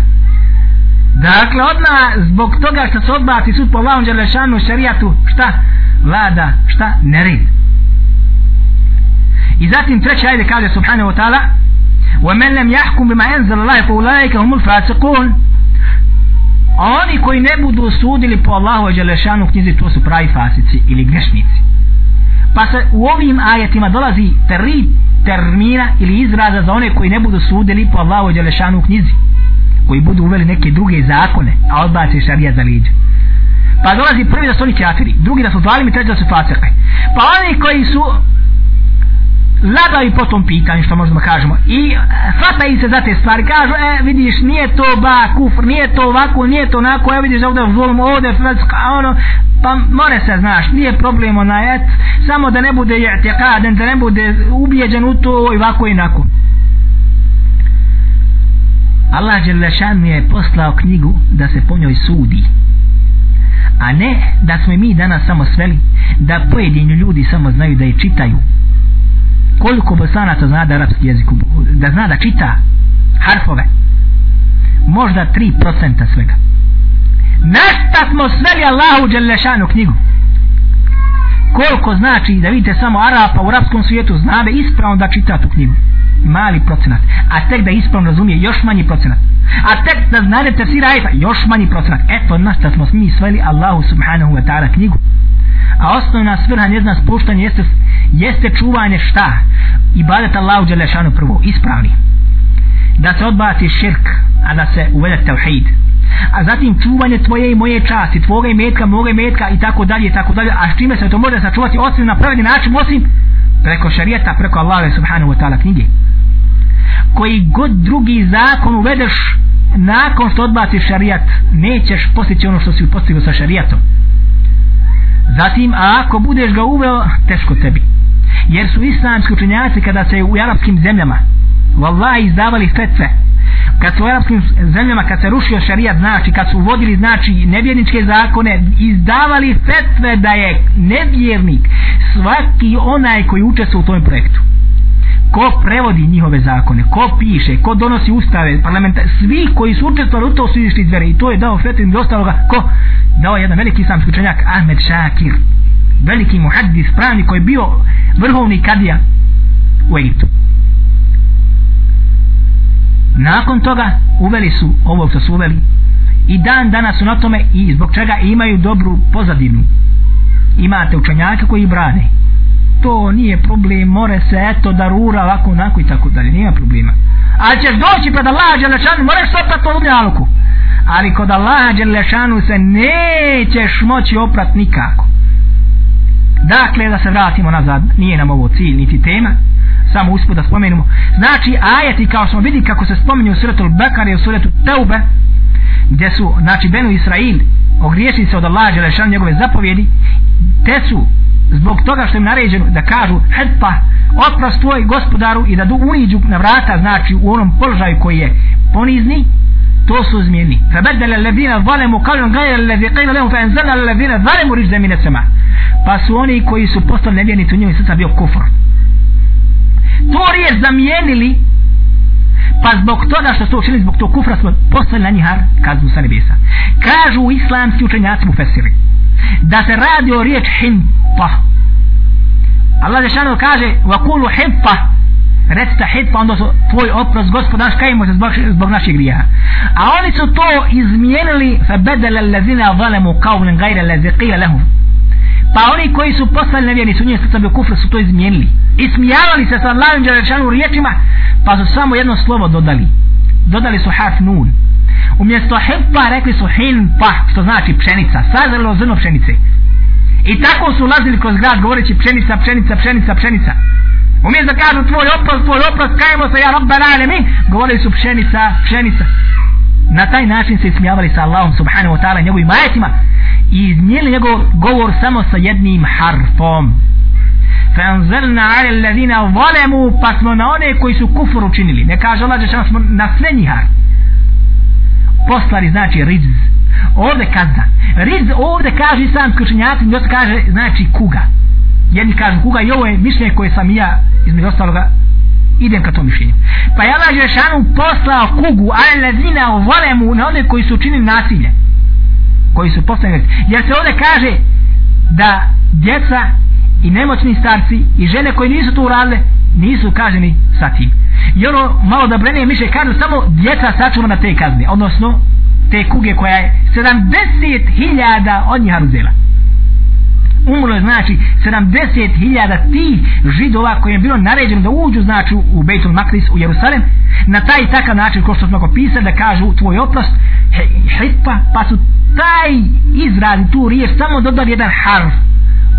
Dakle, odmah zbog toga što se odbaci sud po Allahom Đelešanu šarijatu, šta? Vlada, šta? Nerid. I zatim treća ajde kaže subhanahu wa ta'ala وَمَنْ لَمْ يَحْكُمْ بِمَا أَنْزَلَ اللَّهِ فَأُولَٰئِكَ هُمُ الْفَاسِقُونَ Oni koji ne budu sudili po Allahu Đelešanu knjizi, to su pravi fasici ili grešnici. Pa se u ovim ajetima dolazi tri termina ili izraza za one koji ne budu sudili po Allahu Đelešanu knjizi koji budu uveli neke druge zakone, a odbaci šarija za liđe. Pa dolazi prvi da su oni kafiri, drugi da su zalimi, treći da su fasirke. Pa oni koji su labavi po tom pitanju, što možemo kažemo, i e, hvataju se za te stvari, kažu, e, vidiš, nije to ba, kufr, nije to ovako, nije to onako, evo vidiš ovdje zulom, ovdje, fredska, ono, pa more se, znaš, nije problem onaj, et, samo da ne bude jatjakaden, da ne bude ubijeđen u to i ovako i onako Allah Đelešan mi je poslao knjigu da se po njoj sudi. A ne da smo mi danas samo sveli da pojedini ljudi samo znaju da je čitaju. Koliko bosanaca zna da arapski jezik, da zna da čita harfove. Možda 3% svega. našta smo sveli Allahu Đelešanu knjigu. Koliko znači da vidite samo Arapa u arapskom svijetu zna da ispravno da čita tu knjigu mali procenat a tek da ispravno razumije još manji procenat a tek da znade tefsir ajta još manji procenat eto našta smo mi sveli Allahu subhanahu wa ta'ala knjigu a osnovna svrha njezna spuštanja jeste, jeste čuvanje šta? Ibadet Allahu Đelešanu prvo ispravni. Da se odbaci širk a da se uvede tevhid. A zatim čuvanje tvoje i moje časti tvoga i metka, moga i metka i tako dalje i tako dalje. A s čime se to može sačuvati osim na pravi način osim preko šarijeta preko Allaha subhanahu wa ta'ala knjige? Koji god drugi zakon uvedeš nakon što odbaciš šarijat nećeš postići ono što si postigao sa šarijatom zatim a ako budeš ga uveo teško tebi. Jer su islamski učenjaci kada se u arapskim zemljama vallaha izdavali fetve kad su u arapskim zemljama kad se rušio šarijat znači kad su uvodili znači nevjerničke zakone izdavali fetve da je nevjernik svaki onaj koji učestvuje u tom projektu ko prevodi njihove zakone, ko piše, ko donosi ustave, parlamenta, svi koji su učestvovali u to su išli iz i to je dao fetvu i ostaloga, ko? Dao jedan veliki islamski učenjak, Ahmed Shakir, veliki muhaddis, pravni koji je bio vrhovni kadija u Egiptu. Nakon toga uveli su ovo što su uveli i dan danas su na tome i zbog čega imaju dobru pozadinu. Imate učenjaka koji brane to nije problem, more se eto da rura ovako onako i tako dalje, nema problema. Ali ćeš doći pred Allaha Đelešanu, moraš se oprat po dunjaluku. Ali kod Allaha Đelešanu se nećeš moći oprat nikako. Dakle, da se vratimo nazad, nije nam ovo cilj, niti tema, samo usput da spomenemo. Znači, ajeti kao smo vidi kako se spominju u suretu Bekare i u suretu Teube, gdje su, znači, Benu Israil, ogriješili se od Allaha Đelešanu njegove zapovjedi, te su zbog toga što im naređeno da kažu hrpa oprost tvoj gospodaru i da du uniđu na vrata znači u onom položaju koji je ponizni to su zmijeni fabedele alladhina zalemu kalun gajra alladhi qila lahum fa anzalna alladhina zalemu rijza min as-sama pa su oni koji su postali nevjernici u njemu srca bio kufr. To je zamijenili pa zbog toga što su učinili zbog tog kufra smo postali na njihar kaznu sa nebesa. Kažu islamski učenjaci mu fesiri da se radi o riječ himpa. Allah Žešanu kaže vakulu himpa. Recite himpa onda su tvoj oprost gospodaš kajimo se zbog, zbog naših grija a oni su to izmijenili fa bedele lezina valemu kavlen gajre leze qila lehum pa oni koji su postali nevjerni su njih srca bio kufra su to izmijenili. I smijavali se sa Allahom Đelešanu riječima pa su samo jedno slovo dodali. Dodali su harf nun. umjesto himpa rekli su hinpa što znači pšenica sazrelo zrno pšenice i tako su ulazili kroz grad govoreći pšenica, pšenica, pšenica, pšenica umjesto da kažu tvoj oprost, tvoj oprost kajemo se ja robba ralemin govorili su pšenica, pšenica na taj način se ismijavali sa Allahom subhanahu wa ta'ala njegovim ajetima i iznijeli njegov govor samo sa jednim harfom فانزلنا على الذين ظلموا pa smo na one koji su kufur učinili ne kaže Allah da smo na sve njihar poslali znači rizz ovde kazna. Rizz ovde kaže islamski učenjaci i dosta kaže znači kuga. Jedni kažu kuga i ovo je mišljenje koje sam ja između ostaloga idem ka tom mišljenju. Pa je Allah Žešanu poslao kugu ale lezina volemu na one koji su učinili nasilje. Koji su poslali jer se ovde kaže da djeca i nemoćni starci i žene koji nisu to uradile nisu kaženi sa tim. I ono malo da brene miše kažu samo djeca sačuva na te kazne odnosno te kuge koja je 70.000 od njih uzela umrlo je znači 70.000 tih židova koji je bilo naređeno da uđu znači u Bejtul Makris u Jerusalem na taj i takav način ko što smo pisali da kažu tvoj oprost hitpa pa su taj izraz tu riješ samo dodali jedan harf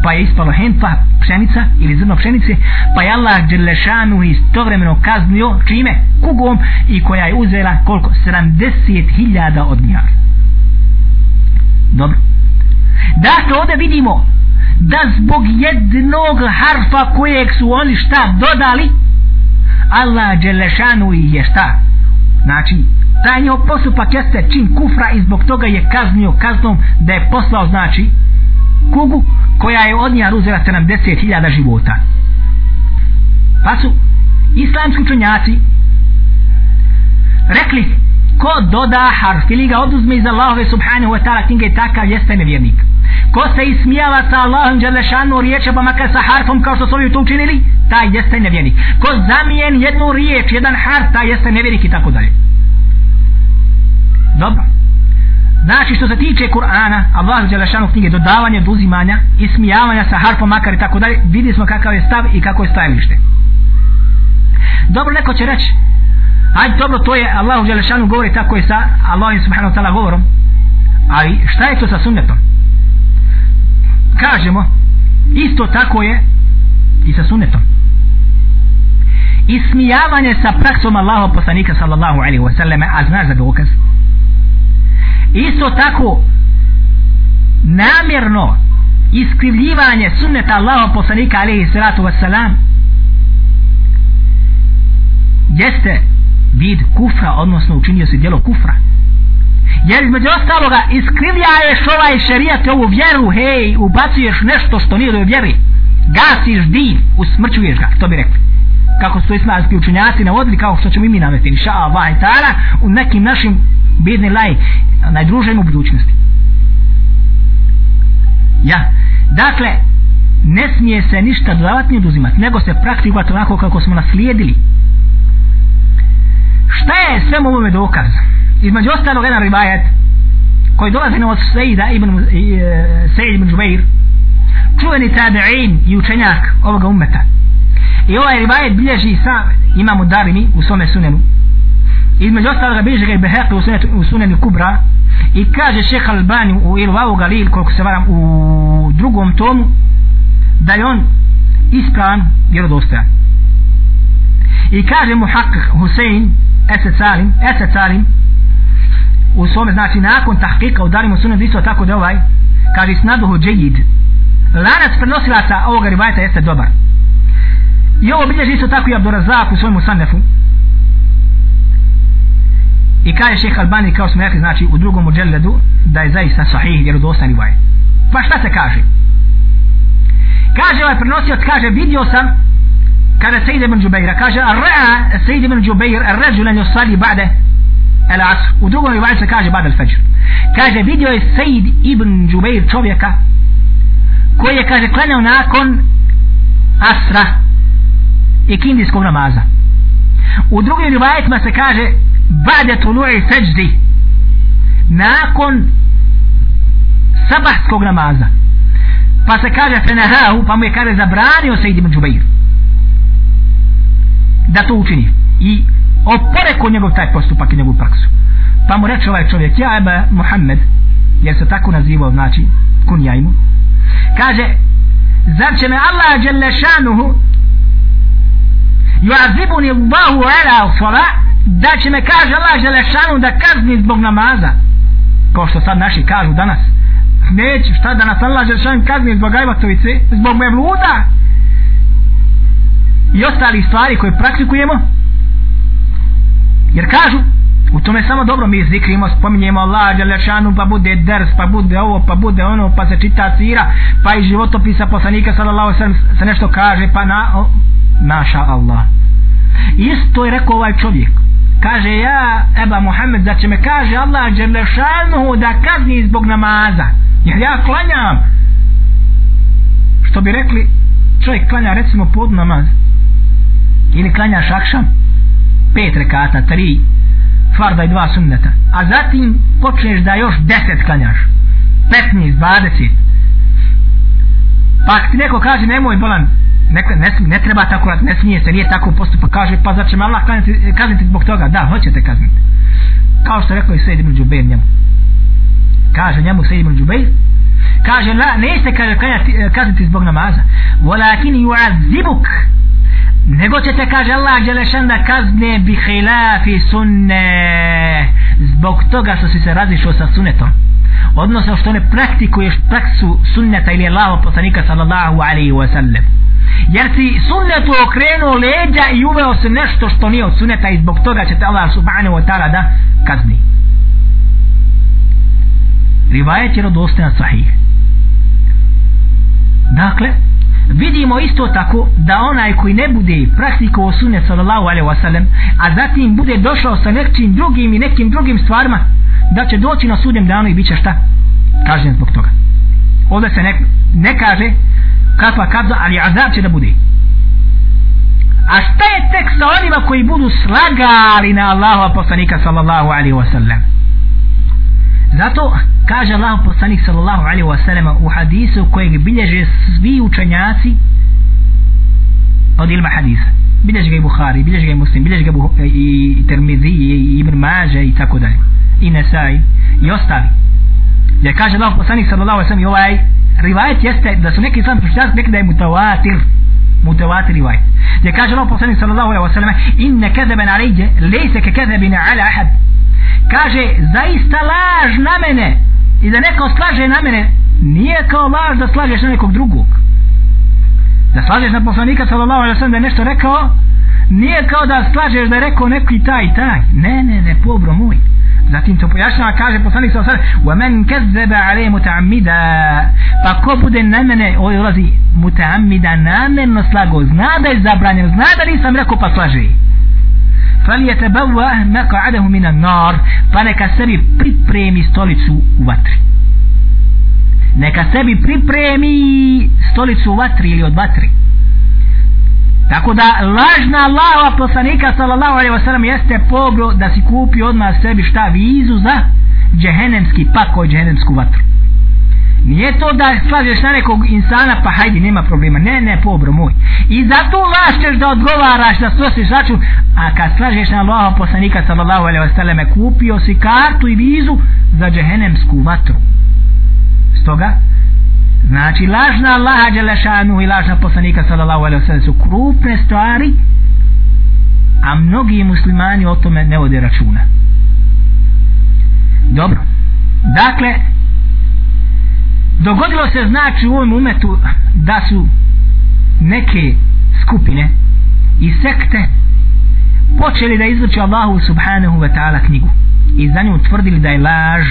pa je ispalo hempa pšenica ili zrno pšenice pa je Allah Đelešanu istovremeno kaznio čime? kugom i koja je uzela koliko? 70.000 od njara dobro dakle ovdje vidimo da zbog jednog harfa kojeg su oni šta dodali Allah Đelešanu je šta znači taj njoj postupak jeste čin kufra i zbog toga je kaznio kaznom da je poslao znači kugu koja je od njega uzela 70.000 života. Pa su islamski učenjaci rekli ko doda harf ili ga oduzme iz Allahove subhanahu wa ta'ala knjige takav jeste nevjernik. Ko se ismijava sa Allahom Đelešanu riječe pa makar sa harfom kao što su ovi to učinili taj jeste nevjernik. Ko zamijen jednu riječ jedan harf taj jeste nevjernik i tako dalje. Dobro. Znači što se tiče Kur'ana, Allah je lašanu knjige dodavanje, oduzimanja, ismijavanja sa harfom makar i tako dalje, vidi smo kakav je stav i kako je stajalište. Dobro, neko će reći, ajde dobro, to je Allah je govori tako je sa Allahim subhanahu ta'ala govorom, ali šta je to sa sunnetom? Kažemo, isto tako je i sa sunnetom. Ismijavanje sa praksom Allahom poslanika sallallahu alaihi wa sallam, a znaš za dokaz, isto tako namjerno iskrivljivanje sunneta Allaha poslanika alaihi salatu wassalam jeste vid kufra odnosno učinio si djelo kufra. Jer između ostaloga iskrivljaješ ovaj šerijat ovu vjeru hej ubacuješ nešto što nije do vjeri gasiš din usmrćuješ ga to bi rekli. Kako su islamski učenjaci navodili kao što ćemo i mi nametiti inša Allah i ta'ala u nekim našim bidni laj najdružen u budućnosti. Ja. Dakle ne smije se ništa dodatnije oduzimati nego se praktikovati onako kako smo naslijedili. Šta je sve ovome dokaz? Između ostalog jedan ribajet koji dolazi od Sejda ibn, e, Sejid ibn Žubeir čuveni tabi'in i učenjak ovoga ummeta. I ovaj ribajet bilježi sam imamo Darimi u svome sunenu između ostaloga bilježi ga i Behek u, u sunenu Kubra i kaže šeha Albani u Ilvavu Galil koliko se varam u drugom tomu da je on ispravan vjerodostojan. I kaže mu Hak Husein Esed Salim Esed Salim u svome znači nakon tahkika udarimo sunet isto tako da ovaj kaže snaduhu džejid. Lanac prenosilaca ovoga rivajta jeste dobar. I ovo bilježi isto tako i Abdurazak u svojemu sanefu i kaže šeha Albani kao smo rekli znači u drugom uđeledu da je zaista sahih jer udostan rivaj pa šta se kaže? Kaže ovaj prenosioc kaže vidio sam kada Sejid ibn Džubeira kaže ra'a Sejid ibn Džubeir rađulan yusali ba'de el asr u drugom rivaju se kaže ba'de el fajr kaže vidio je Sejid ibn Džubeir čovjeka koji je kaže klanjao nakon asra i kindijskog namaza. U drugim rivajetima se kaže ba'de tulu'i seđdi. Nakon sabahskog namaza. Pa se kaže fenahahu pa mu je kaže zabranio se ibn Džubeir da to učini. I oporeko njegov taj postupak i njegovu praksu. Pa mu reče ovaj čovjek ja eba Muhammed jer se tako nazivao znači kun jajmu. Kaže zar će me Allah jelle juazibuni Allahu ala sala da će me kaže Allah Želešanu da kazni zbog namaza. Kao što sad naši kažu danas. Neće šta da nas Allah Želešanu kazni zbog ajvatovice zbog mevluda i ostali stvari koje praktikujemo? Jer kažu u tome samo dobro mi zikrimo spominjemo Allah Đalešanu pa bude ders pa bude ovo pa bude ono pa se čita sira pa i životopisa poslanika sallallahu sallam se nešto kaže pa na maša Allah. Isto je rekao ovaj čovjek. Kaže ja Eba Muhammed da će me kaže Allah Đalešanu da kazni zbog namaza. Jer ja klanjam. Što bi rekli čovjek klanja recimo pod namaz. Ili klanja šakšam pet rekata, tri. Farda i dva sunneta. A zatim počneš da još deset klanjaš. 15, 20 pa ti neko kaže nemoj bolan ne, ne, ne treba tako ne smije se, nije tako postupak. Kaže pa zar će me Allah kazniti, kazniti zbog toga? Da, hoćete kazniti. Kao što rekao i Sejid ibn Džubeir njemu. Kaže njemu Sejid ibn Džubeir kaže la, nećete eh, kazniti zbog namaza. Walakin yu'azibuk nego ćete kaže Allah Đelešan da kazne bi hilafi sunne. Zbog toga što si se razišao sa sunnetom. Odnosno što ne praktikuješ praksu sunneta ili Allaho poslanika sallallahu alaihi wa sallam jer si sunnetu okrenuo leđa i uveo se nešto što nije od sunneta i zbog toga će te Allah subhanahu wa ta'ala da kazni. Rivajet je rodostajan sahih. Dakle vidimo isto tako da onaj koji ne bude praktikovao sunnet sallallahu alaihi wasallam a zatim bude došao sa nekim drugim i nekim drugim stvarima da će doći na sudjem danu i bit će šta kažem zbog toga. Ovdje se ne, ne kaže kakva kazna, ali azab će da bude a šta je tek sa onima koji budu slagali na Allaha poslanika sallallahu alaihi wasallam Zato kaže Allah poslanik sallallahu alaihi wa sallam u hadisu kojeg bilježe svi učenjaci od ilma hadisa. Bilježe ga i Bukhari, bilježe ga i Muslim, bilježe ga i Termizi, i Ibn Maže i tako dalje. I Nesaj i ostali. Jer kaže Allah poslanik sallallahu alaihi wa sallam i ovaj rivajet jeste da su neki islam učenjaci rekli da je mutawatir. Mutawatir rivajet. Jer kaže Allah poslanik sallallahu alaihi wa sallam inne kezeben alejde lejse ke kezebine ala ahad. Kaže zaista laž na mene. I da neko slaže na mene nije kao laž da slažeš na nekog drugog. Da slažeš na poslanika sallallahu alaihi sallam da je nešto rekao nije kao da slažeš da je rekao neki taj taj. Ne ne ne pobro moj zatim to pojašnjava kaže poslanik sa osam wa men kezzebe ale mutaamida pa ko bude na mene ovdje ulazi mutaamida namjerno slago zna da je zabranjen zna da nisam rekao pa slaže فليتبوأ مقعده من النار pa neka sebi pripremi stolicu u vatri neka sebi pripremi stolicu u vatri ili od vatri tako da lažna Allahova poslanika sallallahu alaihi wa sallam jeste pobro da si kupi odmah sebi šta vizu za džehennemski pako i džehenemsku vatru. Nije to da slažeš na nekog insana pa hajdi nema problema. Ne ne pobro moj. I zato lažeš da odgovaraš da snosiš račun a kad slažeš na Allahova poslanika sallallahu alaihi wa sallam kupio si kartu i vizu za džehennemsku vatru. Stoga znači lažna Allaha Đelešanu i lažna poslanika sallallahu alaihi wasallam su krupne stvari a mnogi muslimani o tome ne vode računa. Dobro. Dakle dogodilo se znači u ovom umetu da su neke skupine i sekte počeli da izvrću Allahu subhanahu wa ta'ala knjigu i za nju tvrdili da je laž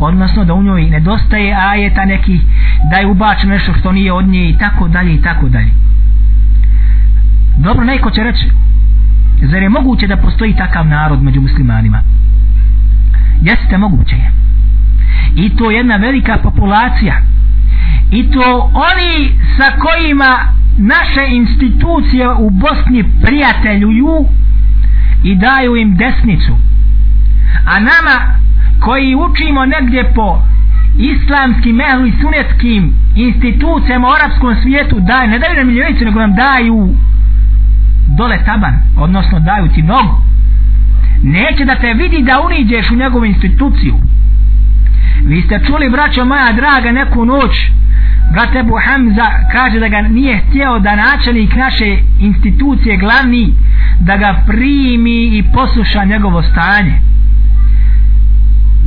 odnosno da u njoj nedostaje ajeta neki da je ubačeno nešto što nije od nje i tako dalje i tako dalje. Dobro neko će reći zar je moguće da postoji takav narod među muslimanima? Jeste moguće je. I to jedna velika populacija. I to oni sa kojima naše institucije u Bosni prijateljuju i daju im desnicu. A nama koji učimo negdje po islamskim ehlu i sunetskim institucijama u arapskom svijetu daj, ne daju nam miljovicu nego nam daju dole taban odnosno daju ti nogu. Neće da te vidi da uniđeš u njegovu instituciju. Vi ste čuli braćo moja draga neku noć brat Ebu Hamza kaže da ga nije htjeo da načelnik naše institucije glavni da ga primi i posluša njegovo stanje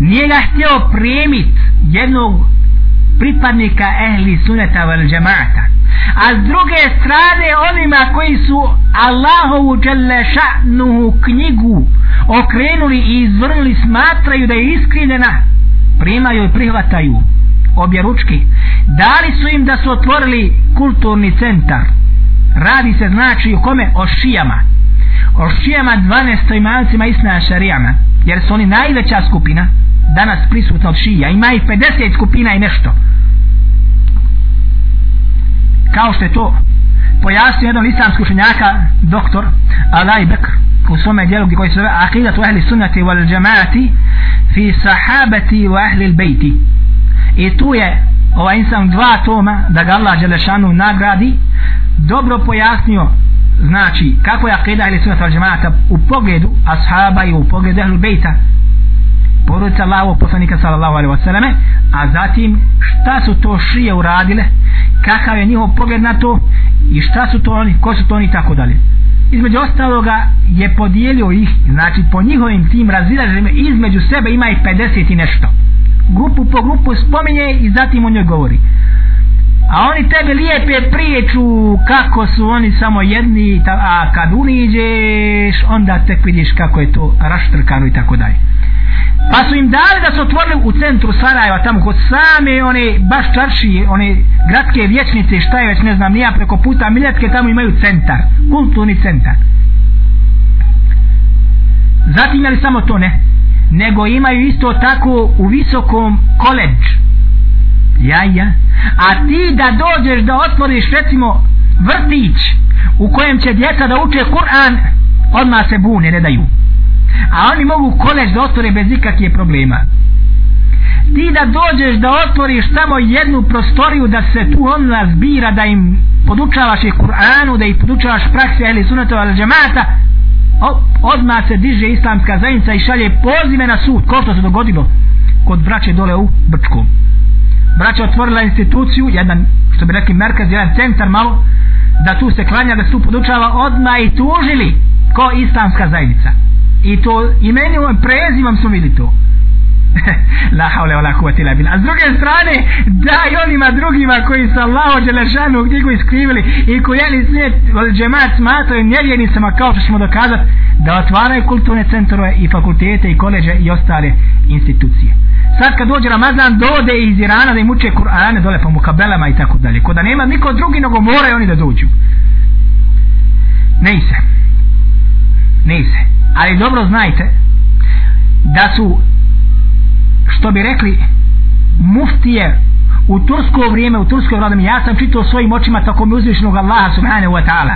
nije ga htio primit jednog pripadnika ehli suneta vel džemata a s druge strane onima koji su Allahovu dželle ša'nuhu knjigu okrenuli i izvrnuli smatraju da je iskrivljena primaju i prihvataju obje ručki dali su im da su otvorili kulturni centar. Radi se znači o kome? O šijama. O šijama 12 imancima isna šarijama. Jer su oni najveća skupina danas prisutna od šija. Ima i 50 skupina i nešto. Kao što je to pojasnio jedan islamski učenjaka doktor Alaj Bekr u svome dijelu koji se zove Aqidatu ahli sunnati wal džamaati fi sahabati wa ahli l-bejti i tu je ovaj insan dva toma da ga Allah Đelešanu nagradi dobro pojasnio znači kako je akida ili sunat al u pogledu ashaba i u pogledu ahlu bejta porodica Allahovog poslanika sallallahu alaihi wasallam a zatim šta su to šije uradile kakav je njihov pogled na to i šta su to oni ko su to oni tako dalje. Između ostaloga je podijelio ih znači po njihovim tim razilaženjima između sebe ima ih 50 i nešto. Grupu po grupu spominje i zatim o njoj govori. A oni tebe lijepe priječu kako su oni samo jedni a kad uniđeš onda tek vidiš kako je to raštrkano i tako dalje pa su im dali da su otvorili u centru Sarajeva tamo kod same one baš čaršije, one gradske vječnice šta je već ne znam nija preko puta Miljatke, tamo imaju centar kulturni centar. Zatim je li samo to ne? Nego imaju isto tako u visokom koleđ. Ja ja. A ti da dođeš da otvoriš recimo vrtić u kojem će djeca da uče Kur'an odmah se bune ne daju a oni mogu koleđ da otvore bez ikakvih problema. Ti da dođeš da otvoriš samo jednu prostoriju da se tu onda zbira da im podučavaš i Kur'anu da ih podučavaš prakse ili sunatova ali džemata odmah se diže islamska zajednica i šalje pozive na sud ko što se dogodilo kod braće dole u Brčku. Braća otvorila instituciju jedan što bi rekli merkaz jedan centar malo da tu se klanja da se tu podučava odmah i tužili ko islamska zajednica i to imenom prezivom su vidjeli to la haule wala kuvvete illa billah. A s druge strane, daj onima drugima koji su Allaho dželešanu u knjigu iskrivili i koji jeli svijet džemat smatraju nevjenicama kao što ćemo dokazati da otvaraju kulturne centrove i fakultete i koleđe i ostale institucije. Sad kad dođe Ramazan, dode iz Irana da im uče Kur'ane dole po mukabelama i tako dalje. ko da nema niko drugi, nego moraju oni da dođu. Ne se. Nise. Ali dobro znajte da su što bi rekli muftije u tursko vrijeme, u turskoj vladom, ja sam čitao svojim očima tako mi uzvišnog Allaha subhanahu wa ta'ala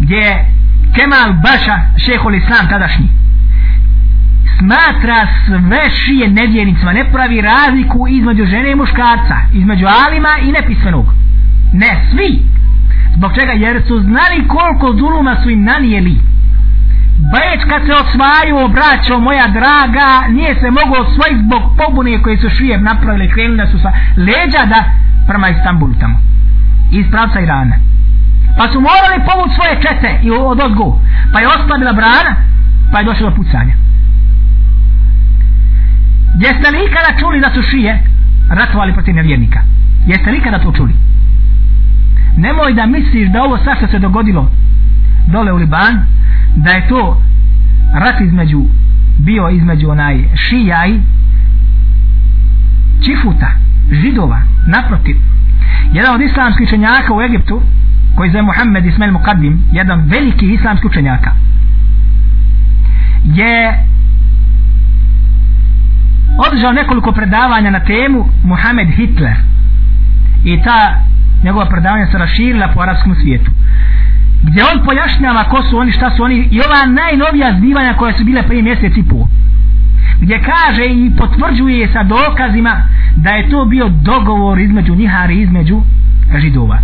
gdje Kemal Baša, šehol islam tadašnji smatra sve šije nevjernicima, ne pravi razliku između žene i muškarca, između alima i nepismenog. Ne, svi. Zbog čega? Jer su znali koliko zuluma su im nanijeli. Pa već kad se osvaju, braćo moja draga, nije se mogo osvojiti zbog pobune koje su šije napravili, krenuli da su sa leđa da prema Istanbulu tamo. Iz pravca Irana. Pa su morali povući svoje čete i od odgu. Pa je oslabila brana, pa je došlo do pucanja. Jeste li ikada čuli da su šije ratovali protiv nevjernika? Jeste li ikada to čuli? Nemoj da misliš da ovo sad se dogodilo dole u Liban, da je to rat između bio između onaj šija i čifuta, židova, naprotiv. Jedan od islamskih učenjaka u Egiptu, koji zove Muhammed Ismail Muqaddim, jedan veliki islamski učenjaka, je održao nekoliko predavanja na temu Muhammed Hitler i ta njegova predavanja se raširila po arabskom svijetu gdje on pojašnjava ko su oni, šta su oni i ova najnovija zbivanja koja su bile prije mjesec i pol. Gdje kaže i potvrđuje sa dokazima da je to bio dogovor između njihari između židova.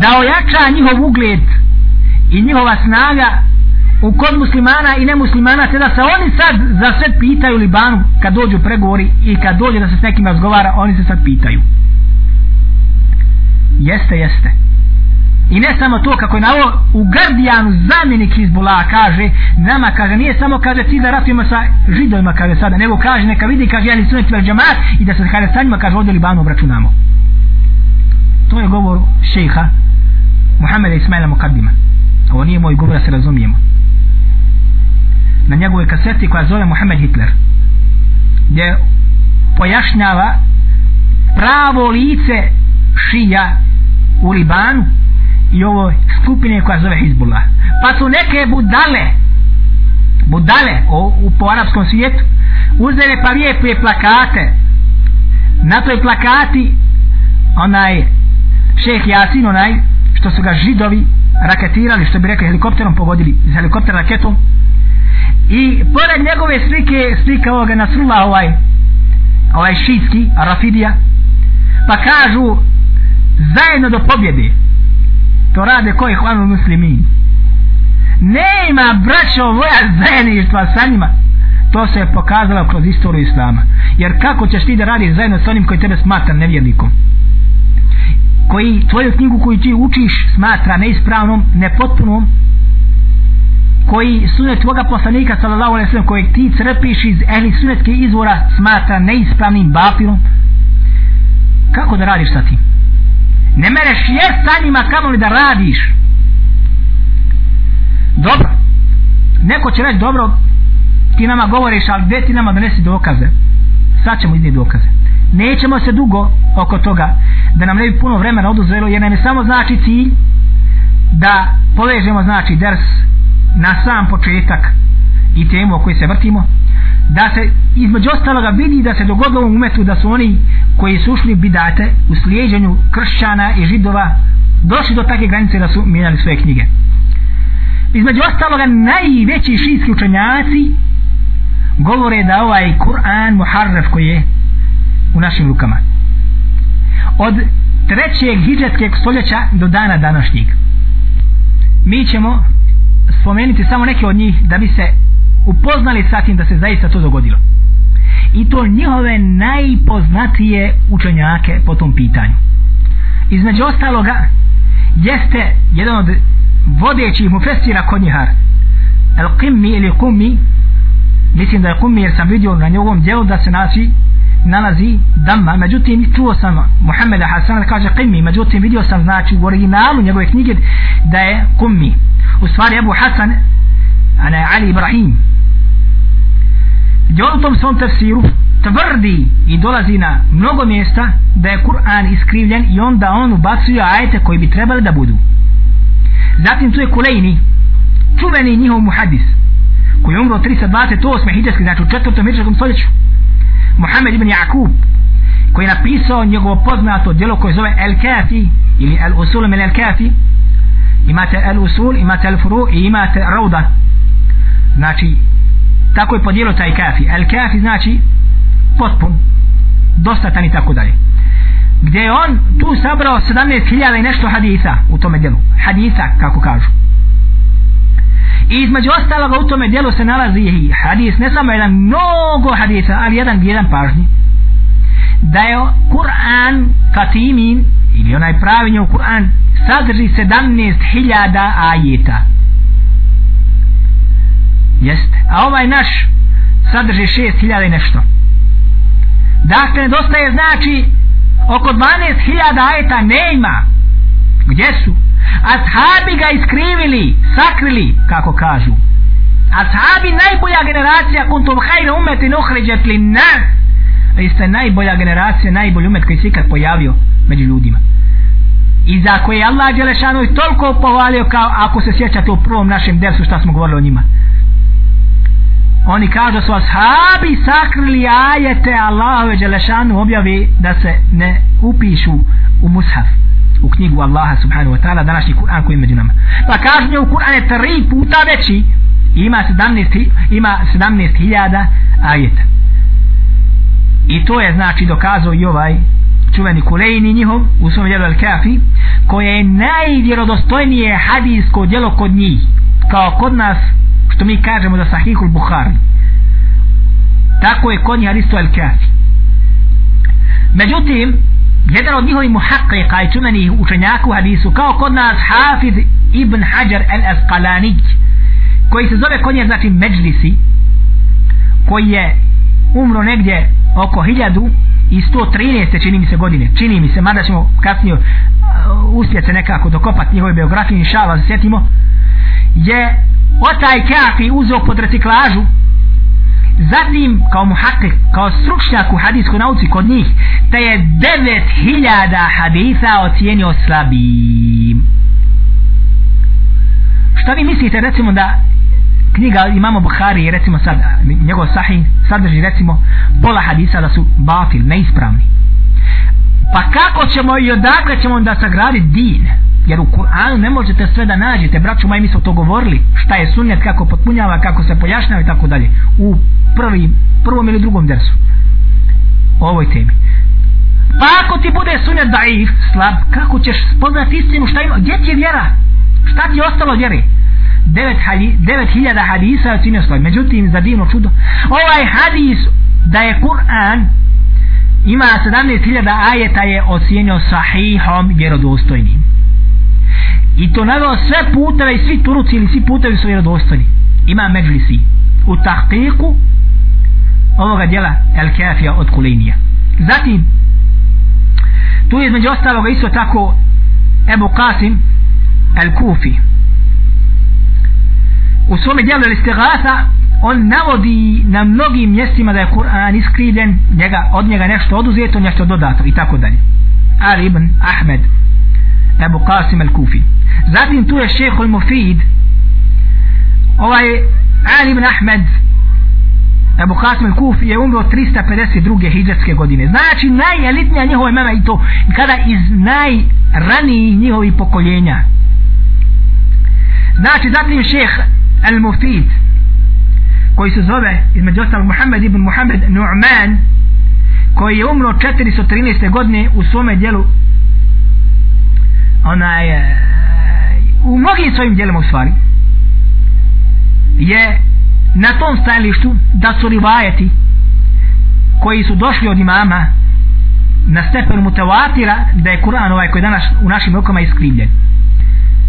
Da ojača njihov ugled i njihova snaga u kod muslimana i nemuslimana te da se oni sad za sve pitaju Libanu kad dođu pregovori i kad dođe da se s nekim razgovara oni se sad pitaju. Jeste jeste i ne samo to kako je na ovo u Gardijanu zamjenik Izbula kaže nama kaže nije samo kaže ti da ratujemo sa židovima kaže sada nego kaže neka vidi kaže jeli sunet vel džamat i da se kaže sa njima kaže ovdje Libanu obračunamo. To je govor šeha Muhammeda Ismaila Mukaddima. Ovo nije moj govor da se razumijemo. Na njegovoj kaseti koja zove Muhammed Hitler gdje pojašnjava pravo lice šija u Libanu i ovo skupine koja zove Hizbullah. Pa su neke budale budale o, u po arapskom svijetu uzeli pa lijepe plakate. Na toj plakati onaj šeh Jasin onaj što su ga židovi raketirali što bi rekli helikopterom pogodili iz helikoptera raketom. I pored njegove slike slika ovoga Nasrullah ovaj ovaj šitski Rafidija pa kažu zajedno do pobjede to rade koji? Hvanu muslimin. Ne ima braćo voja zajedništva sa njima. To se je pokazalo kroz istoriju islama. Jer kako ćeš ti da radiš zajedno s onim koji tebe smatra nevjernikom? Koji tvoju knjigu koju ti učiš smatra neispravnom, nepotpunom? Koji sunet tvoga poslanika sallallahu alejhi ve sellem kojeg ti crpiš iz ehli sunetskih izvora smatra neispravnim bafilom? Kako da radiš sa tim? Ne mereš jer sa njima kamo li da radiš. Dobro. Neko će reći dobro ti nama govoriš ali gdje ti nama donesi dokaze? Sad ćemo iznijeti dokaze. Nećemo se dugo oko toga da nam ne bi puno vremena oduzelo jer nam je samo znači cilj da povežemo znači ders na sam početak i temu o kojoj se vrtimo da se između ostaloga vidi da se dogodilo u umetu da su oni koji su ušli bidate u slijedženju kršćana i židova došli do takve granice da su mijenjali svoje knjige. Između ostaloga najveći šijski učenjaci govore da ovaj Kur'an muharref koji je u našim rukama. Od trećeg hijđetskog stoljeća do dana današnjeg. Mi ćemo spomenuti samo neke od njih da bi se upoznali sa tim da se zaista to dogodilo i to njihove najpoznatije učenjake po tom pitanju. Između ostaloga jeste jedan od vodećih mufestira kod njihar El Qimmi ili Qummi mislim da je kummi jer sam vidio na njegovom djelu da se naći nalazi damma. Međutim čuo sam Muhammeda Hasana da kaže qimmi. Međutim vidio sam znači u originalu njegove knjige da je kummi u stvari Ebu Hasan ana Ali Ibrahim gdje on u tom svom tefsiru tvrdi i dolazi na mnogo mjesta da je Kur'an iskrivljen i onda on ubacuje ajete koji bi trebali da budu. Zatim tu je Kulejni čuveni njihov muhadis koji je umro 328. hijđarski znači u četvrtom hijđarskom stoljeću. Muhammed ibn Jakub koji je napisao njegovo poznato djelo koje zove El Kafi ili El Usul min El Kafi. Imate El Usul, imate El Furu i imate Rauda. Znači tako je podijelo taj Kafi. El Kafi znači potpun dostatan i tako dalje. Gdje je on tu sabrao 17.000 i nešto hadisa u tome djelu. Hadisa kako kažu. I između ostaloga u tome djelu se nalazi i hadis ne samo jedan mnogo hadisa ali jedan jedan pažnji. Da je Kur'an Katimin ili onaj pravi njegov Kur'an sadrži 17.000 ajeta jeste. A ovaj naš sadrži 6.000 i nešto. Dakle nedostaje znači oko 12.000 ajeta ne ima gdje su? Ashabi ga iskrivili sakrili kako kažu. Ashabi najbolja generacija kuntum hajna umeti nuhređet li nas vi ste najbolja generacija najbolji umet koji se ikad pojavio među ljudima. I za koje je Allah Đelešanu toliko pohvalio kao ako se sjećate u prvom našem dersu šta smo govorili o njima oni kažu su ashabi sakrili ajete Allahove Đelešanu objavi da se ne upišu u mushaf u knjigu Allaha subhanahu wa ta'ala današnji Kur'an koji je među nama. Pa kažu nje u Kur'an je tri puta veći ima 17 ima 17.000 ajeta. I to je znači dokazao i ovaj čuveni Kulejni njihov u svom djelu Al-Kafi koje je najvjerodostojnije hadijsko djelo kod njih kao kod nas što mi kažemo da sahihul Bukhari. Tako je kod njih hadisto Al-Kafi. Međutim jedan od njihovih muhaqqika i čumenih učenjaka u hadisu kao kod nas Hafiz ibn Hajar al-Asqalani koji se zove kod njih znači Međlisi koji je umro negdje oko 1113. čini mi se godine. Čini mi se, mada ćemo kasnije uh, uspjeti se nekako dokopati njihove biografije inša Allah, sjetimo je otaj kafi uzeo pod reciklažu. Zatim kao muhakik kao stručnjak u hadijskoj nauci kod njih te je 9000 hadisa ocijenio slabim šta vi mislite recimo da knjiga imamo Buhari recimo sad njegov sahih sadrži recimo pola hadisa da su batil, neispravni pa kako ćemo i odakle ćemo da sagraditi din? Jer u Kur'anu ne možete sve da nađete. Braću moji mi smo to govorili. Šta je sunnet, kako potpunjava kako se pojašnjava i tako dalje. U prvi, prvom ili drugom dersu. O ovoj temi. Pa ako ti bude sunnet daif slab, kako ćeš spoznati istinu šta ima, gdje ti je vjera? Šta ti je ostalo vjeri 9000 hadisa je cinio slab. Međutim za divno čudo ovaj hadis da je Kur'an ima 17.000 ajeta je ocijenio sahihom vjerodostojnim. I to naveo sve puteve i svi turuci ili svi putevi su vjerodostojni. Ima međlisi u tahqiku ovoga dijela El Kafija od Kulejnija zatim tu je između ostaloga isto tako Ebu Qasim El Kufi. U svome dijelu El Istighatha on navodi na mnogim mjestima da je Kur'an iskrivljen njega, od njega nešto oduzeto nešto dodato i tako dalje Ali ibn Ahmed Ebu Qasim al-Kufi. zatim tu je šehol Mufid ovaj Ali ibn Ahmed Ebu Qasim al-Kufi je umro 352. hijđatske godine znači najelitnija njihova imena i to kada iz najranijih njihovih pokoljenja znači zatim šeh al-Mufid, koji se zove između ostalog Muhammed ibn Muhammed Nu'man koji je umro 413. godine u svome dijelu onaj e, u mnogim svojim dijelima u stvari je na tom stajalištu da su rivajeti koji su došli od imama na stepenu mutavatira da je Kur'an ovaj koji danas u našim rukama iskrivljen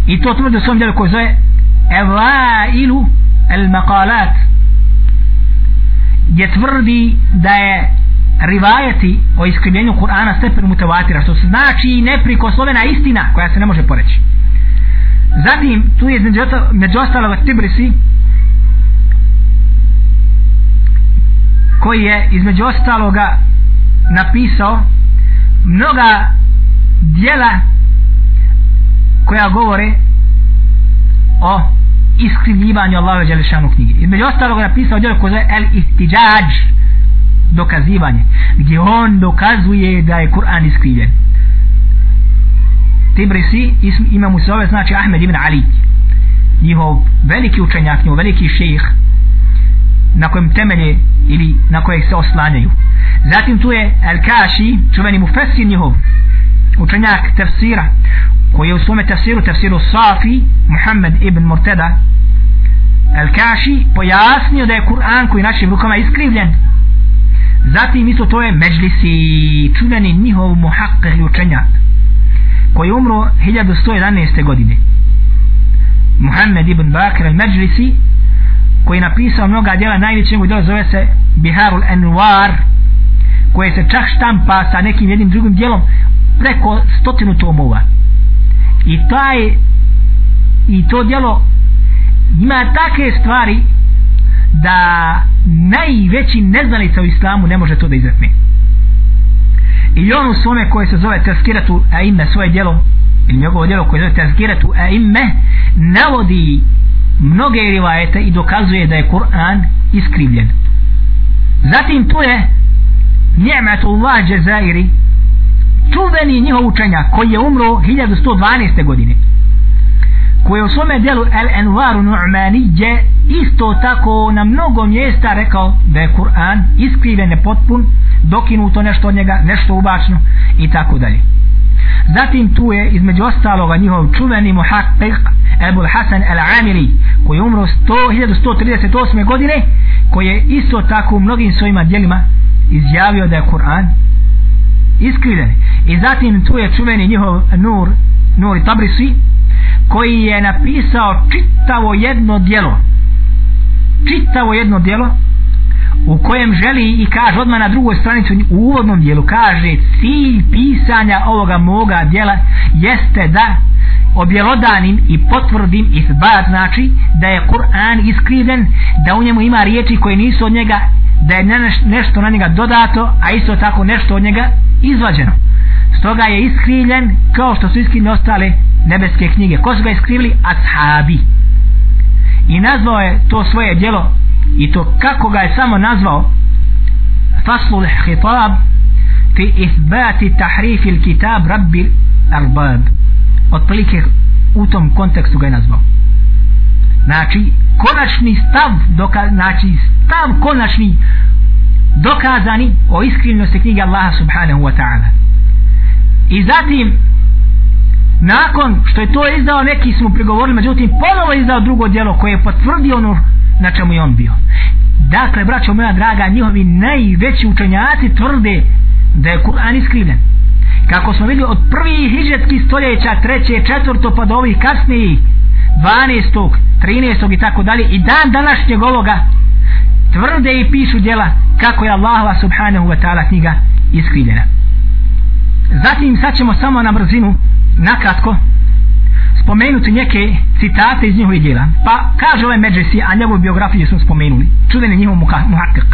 i to tvrde u svom dijelu koji zove Evailu el maqalat gdje tvrdi da je rivajeti o iskrivljenju Kur'ana stepen mutavatira što znači neprikoslovena istina koja se ne može poreći. Zatim tu je među ostalog Tibrisi koji je između ostaloga napisao mnoga dijela koja govore o iskrivljivanju Allahove Đelešanu knjige. Između ostalog napisao djelo koje zove El Ihtiđađ dokazivanje gdje on dokazuje da je Kur'an iskrivljen. Tibrisi ima mu se ove znači Ahmed ibn Ali njihov veliki učenjak, njihov veliki šejih na kojem temelje ili na kojeg se oslanjaju. Zatim tu je El Kaši, čuveni mu fesir njihov, učenjak tefsira, koji je u svome tefsiru, tefsiru Safi, Muhammed ibn Murteda, El Kaši pojasnio da je Kur'an koji našim rukama iskrivljen. Zatim isto to je Međlisi, čuveni njihov muhakkih učenjak, koji je umro 1111. godine. Muhammed ibn Bakr al-Međlisi, koji je napisao mnoga djela najveće njegov djela zove se Biharul Anwar koje se čak štampa sa nekim jednim drugim djelom preko stotinu tomova i taj i to djelo ima takve stvari da najveći neznalica u islamu ne može to da izrekne. I on u svome koje se zove a ime svoje djelo ili njegovo djelo koje se zove a ime navodi mnoge rivajete i dokazuje da je Kur'an iskrivljen. Zatim tu je Ni'matullah Jazairi čuveni njihov učenja koji je umro 1112. godine koji je u svome dijelu El Envaru Nu'manije isto tako na mnogo mjesta rekao da je Kur'an iskriven, nepotpun dokinuto nešto od njega, nešto ubačno i tako dalje zatim tu je između ostaloga njihov čuveni muhaqqiq Ebul Hasan al-Amiri koji je umro 1138. godine koji je isto tako u mnogim svojima dijelima izjavio da je Kur'an iskriven i zatim tu je čuveni njihov Nur Nur i Tabrisi koji je napisao čitavo jedno dijelo čitavo jedno dijelo u kojem želi i kaže odmah na drugoj stranici u uvodnom dijelu kaže cilj pisanja ovoga moga dijela jeste da objelodanim i potvrdim izbat znači da je Kur'an iskriven da u njemu ima riječi koje nisu od njega da je nešto na njega dodato a isto tako nešto od njega izvađeno. Stoga je iskrivljen kao što su iskrivljene ostale nebeske knjige. Ko su ga iskrivili? ashabi. I nazvao je to svoje djelo i to kako ga je samo nazvao Faslul hitab fi izbati tahrif il kitab rabbi arbab. Otprilike u tom kontekstu ga je nazvao znači konačni stav doka, znači stav konačni dokazani o iskrivnosti knjige Allaha subhanahu wa ta'ala. I zatim nakon što je to izdao neki smo pregovorili međutim ponovo izdao drugo djelo koje je potvrdio ono na čemu je on bio. Dakle braćo moja draga njihovi najveći učenjaci tvrde da je Kur'an iskrivljen. Kako smo vidjeli od prvih hiđetskih stoljeća treće, četvrto pa do ovih kasnijih 12. 13. i tako dalje i dan današnjeg ovoga tvrde i pišu djela kako je Allahova subhanahu wa ta'ala knjiga iskrivljena zatim sad ćemo samo na brzinu nakratko spomenuti neke citate iz njihovih djela pa kaže ovaj Međesi a njegovu biografiju smo spomenuli čuveni njihov muhakkak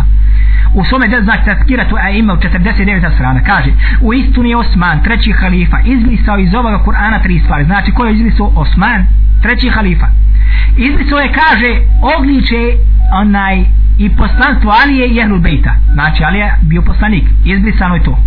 u svome djelu znači taskiratu a ima u 49. strana kaže u istuni je Osman treći halifa izmisao iz ovoga Kur'ana tri stvari znači ko je izmisao Osman treći halifa. Izmislio je kaže ogliče onaj i poslanstvo Alije i Ehlul Bejta. Znači Alija bio poslanik. Izbrisano je to.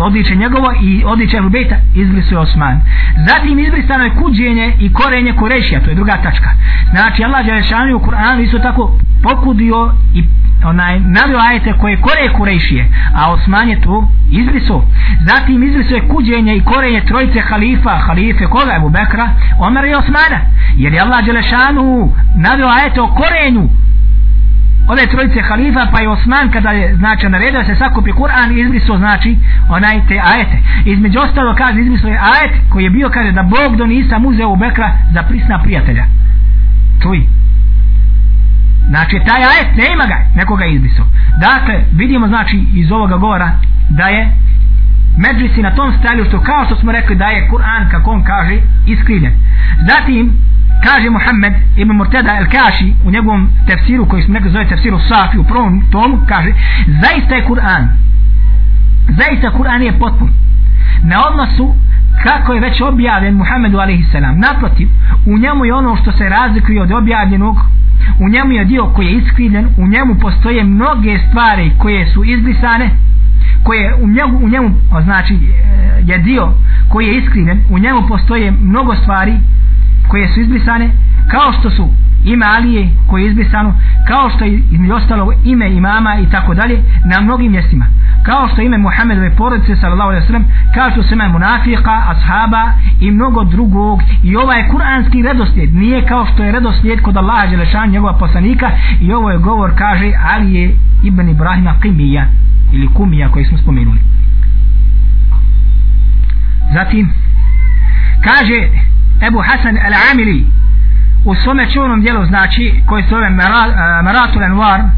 Odliče njegovo i odliče Ehlul Bejta izbrisao je Osman. Zatim izbrisano je kuđenje i korenje Kurešija. To je druga tačka. Znači Allah Đelešanu u Kur'anu isto tako pokudio i onaj navio ajete koje kore Kurejšije, a Osman je tu izbrisao zatim izbrisao je kuđenje i korenje trojice halifa halife koga? Je Bubekra, Omer i Osmana. Jer je Allah Đelešanu navio ajete o korenju ove trojice halifa pa i Osman kada je znači naredio se sakupi Kur'an izbriso znači onaj te ajete. Između ostalo kaže izbriso je ajet koji je bio kaže da Bog do nisam uzeo u Bekra za prisna prijatelja. Čuj znači taj ajet nema ga nekoga izbrisao. Dakle vidimo znači iz ovoga govora da je Medžlisi na tom stajalištu kao što smo rekli da je Kur'an kako on kaže iskrivljen. Zatim kaže Muhammed ibn Murtada el Kaši u njegovom tefsiru koji smo rekli zove tefsiru Safi u prvom tomu kaže zaista je Kur'an. Zaista Kur'an je potpun. Na odnosu kako je već objavljen Muhammedu a.s. naprotiv u njemu je ono što se razlikuje od objavljenog u njemu je dio koji je iskrivljen u njemu postoje mnoge stvari koje su izbrisane koje u njemu, u njemu znači e, je dio koji je iskrivljen u njemu postoje mnogo stvari koje su izbrisane kao što su ime Alije koje je izbrisano kao što je između ostalo ime imama i tako dalje na mnogim mjestima kao što ime Muhammedove porodice sallallahu alejhi ve sellem kao što se ime munafika ashaba i mnogo drugog. I ovaj kuranski redoslijed. Nije kao što je redoslijed kod Allaha dželešan njegova poslanika. I ovo je govor kaže Ali je ibn Ibrahima Qimija ili Kumija koji smo spomenuli. Zatim kaže Ebu Hasan al-Amili u svome čuvenom dijelu znači koji se zove Maratul eh, Anwar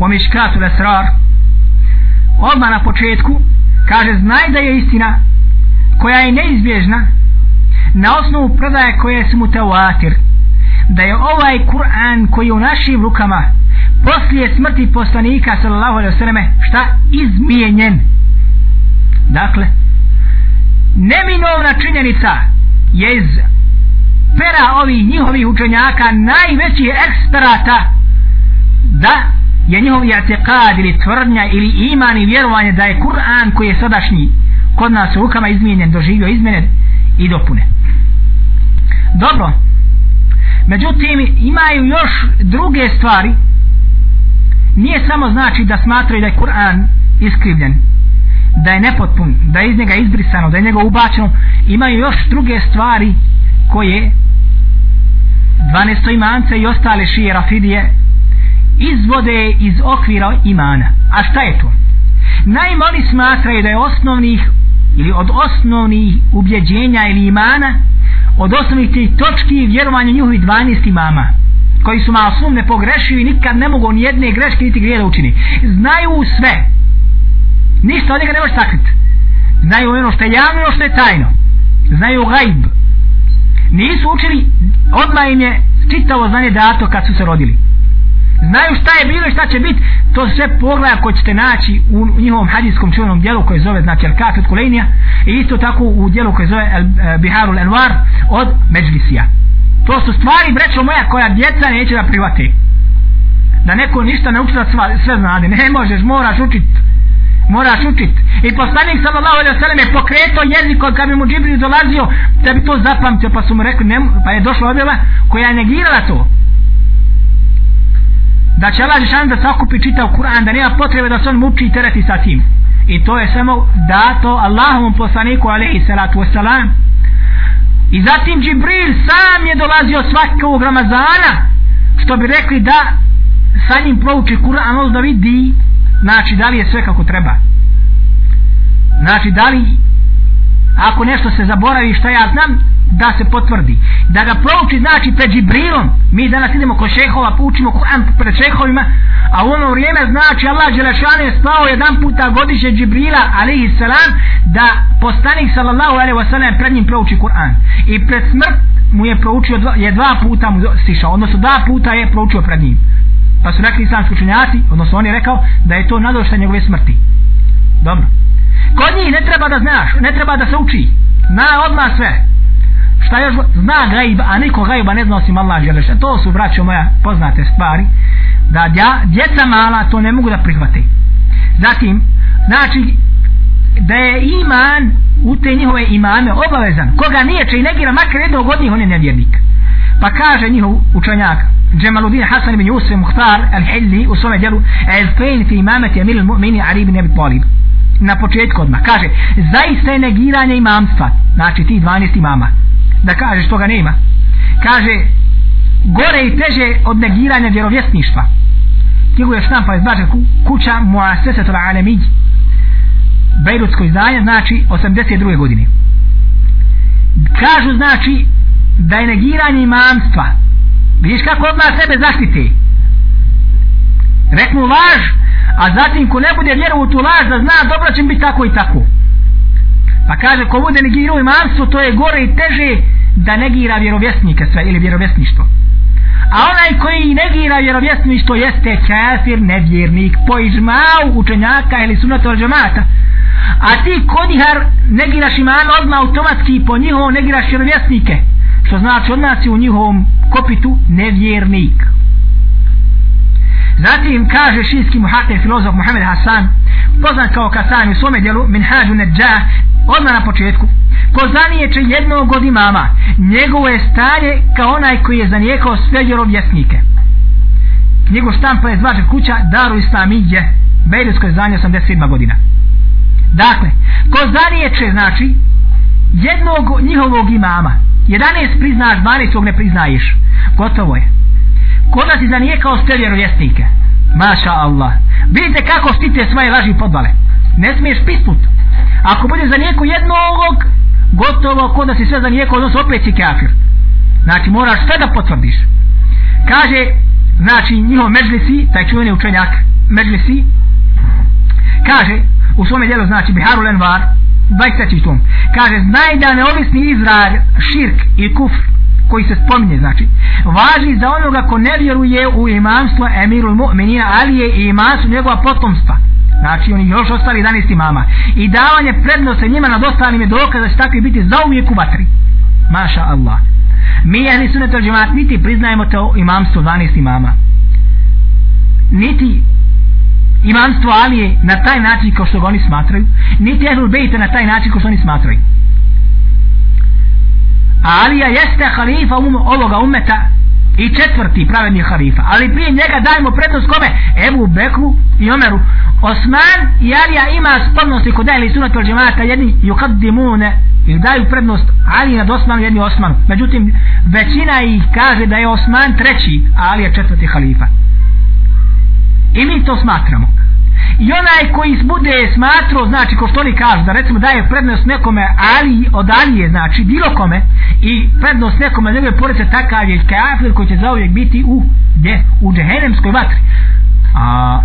u Miškatul Esrar odmah na početku kaže znaj da je istina koja je neizbježna na osnovu predaje koje su mutawatir da je ovaj Kur'an koji je u našim rukama poslije smrti poslanika sallallahu alaihi wasallam šta? Izmijenjen. Dakle neminovna činjenica je iz pera ovih njihovih učenjaka najvećih eksperata da je njihov jatekad ili tvrdnja ili iman i vjerovanje da je Kur'an koji je sadašnji kod nas u rukama izmijenjen, doživio izmjene i dopune. Dobro, međutim imaju još druge stvari, nije samo znači da smatraju da je Kur'an iskrivljen, da je nepotpun, da je iz njega izbrisano, da je njega ubačeno, imaju još druge stvari koje 12. imance i ostale šije Rafidije izvode iz okvira imana. A šta je to? Naime, smatraju da je osnovnih ili od osnovnih ubjeđenja ili imana od osnovnih tih točki vjerovanja njihovi 12 imama koji su masum sum ne i nikad ne mogu ni jedne greške niti grije da učini. Znaju sve. Ništa od njega ne može sakriti. Znaju ono što je javno i ono što je tajno. Znaju gajb. Nisu učili, odmah im je čitavo znanje dato kad su se rodili znaju šta je bilo i šta će biti to sve pogleda koje ćete naći u njihovom hadijskom čuvenom dijelu koje zove znači Al-Kafet Kulejnija i isto tako u dijelu koje zove El, eh, Biharul Envar od Međlisija. To su stvari brećo moja koja djeca neće da private da neko ništa ne uči da sve znade. Ne možeš, moraš učit. Moraš učit. I poslanik sallallahu alaihi ve sellem je pokreto jezik kad bi mu Džibril dolazio da bi to zapamtio pa su mu rekli ne, pa je došla objava koja je negirala to da će Allah Žešan da sakupi čitav Kur'an, da nema potrebe da se on muči i tereti sa tim. I to je samo dato Allahovom poslaniku, alaihi salatu wasalam. I zatim Džibril sam je dolazio svakog Ramazana, što bi rekli da sa njim prouči Kur'an, da vidi, znači da li je sve kako treba. Znači da li, ako nešto se zaboravi šta ja znam, da se potvrdi. Da ga prouči znači pred Džibrilom. Mi danas idemo kod šehova učimo Kur'an pred šehovima a u ono vrijeme znači Allah Đelešan je spao jedan puta godišnje Džibrila alihi salam da postanik sallallahu alaihi wasallam pred njim prouči Kur'an. I pred smrt mu je proučio dva, je dva puta mu stišao odnosno dva puta je proučio pred njim. Pa su rekli islamski učenjaci odnosno on je rekao da je to nadošta njegove smrti. Dobro. Kod njih ne treba da znaš ne treba da se uči. Na odmah sve šta još zna gajb, a niko gajba ne zna osim Allah Đelešan. To su, braćo moja, poznate stvari, da dja, djeca mala to ne mogu da prihvate. Zatim, znači, da je iman u te njihove imame obavezan. Koga nije će i negira, makar jednog od njih, on je nevjernik. Pa kaže njihov učenjak, Džemaludin Hasan ibn Jusuf Muhtar al-Hilli u svome djelu, Elfejn fi imameti Amir al-Mu'mini Ali ibn Abi Talib. Na početku odmah kaže, zaista je negiranje imamstva, znači ti 12 imama da kažeš toga nema. Kaže gore i teže od negiranja vjerovjesništva. Knjigu je štampa iz Bača kuća Muasesetova Alemij Bejrutsko izdanje znači 82. godine. Kažu znači da je negiranje imamstva. Vidiš kako odmah sebe zaštite? Reknu laž a zatim ko ne bude vjerovu tu laž da zna dobro će biti tako i tako pa kaže ko bude negirao imamstvo to je gore i teže da negira vjerovjesnike sve ili vjerovjesništvo. A onaj koji negira vjerovjesništvo jeste kafir nevjernik po ižmau učenjaka ili sunata od džemata a ti kodihar negiraš iman odmah automatski po njihovo negiraš vjerovjesnike. Što znači od nas je u njihovom kopitu nevjernik zatim kaže šijski muhakir filozof Muhammed Hasan poznat kao Kasan u svome dijelu Minhađu Nedža odmah na početku. Ko zaniječe jednog od imama. Njegovo je stanje kao onaj koji je zanijekao sve vjerovjesnike. Njegov štampa je zvačak kuća Daru Islamidje Bejljusko je zdanje 87. godina. Dakle ko zaniječe znači jednog njihovog imama. 11 priznaš 12 ne priznaješ. Gotovo je ko da ti zanijekao ste vjerovjesnike. Maša Allah. Vidite kako štite svoje laži podvale. Ne smiješ pisnut ako bude za nijeku jednog gotovo ko da si sve za nijeku odnosno opet si kafir. Znači moraš sve da potvrdiš. Kaže znači njihov međlisi taj čuveni učenjak međlisi kaže u svome dijelu znači Biharu Lenvar 23. tom kaže znaj da neovisni izraz širk i kufr koji se spominje znači važi za onoga ko ne vjeruje u imamstvo emirul mu'minina ali je i imamstvo njegova potomstva. Znači oni još ostali 11 imama. I davanje prednose njima nad ostalim je dokaz da će takvi biti zauvijek u vatri. Maša Allah. Mi ehli sunet al džemat niti priznajemo to imamstvo 12 imama. Niti imamstvo Alije na taj način kao što ga oni smatraju niti Ehlul Bejte na taj način kao što oni smatraju. Alija jeste halifa um, ovoga umeta i četvrti pravedni halifa. Ali prije njega dajmo prednost kome? Ebu Bekru i Omeru. Osman i Alija ima spodnosti kod dajeli sunat al džemata jedni yukaddimune i daju prednost Ali nad Osmanu jedni Osmanu. Međutim većina ih kaže da je Osman treći a Ali je četvrti halifa. I mi to smatramo i onaj koji bude smatrao znači ko što oni kažu da recimo daje prednost nekome ali od Alije znači bilo kome i prednost nekome njegove porece takav je kafir koji će zauvijek biti u gdje? u džehenemskoj vatri a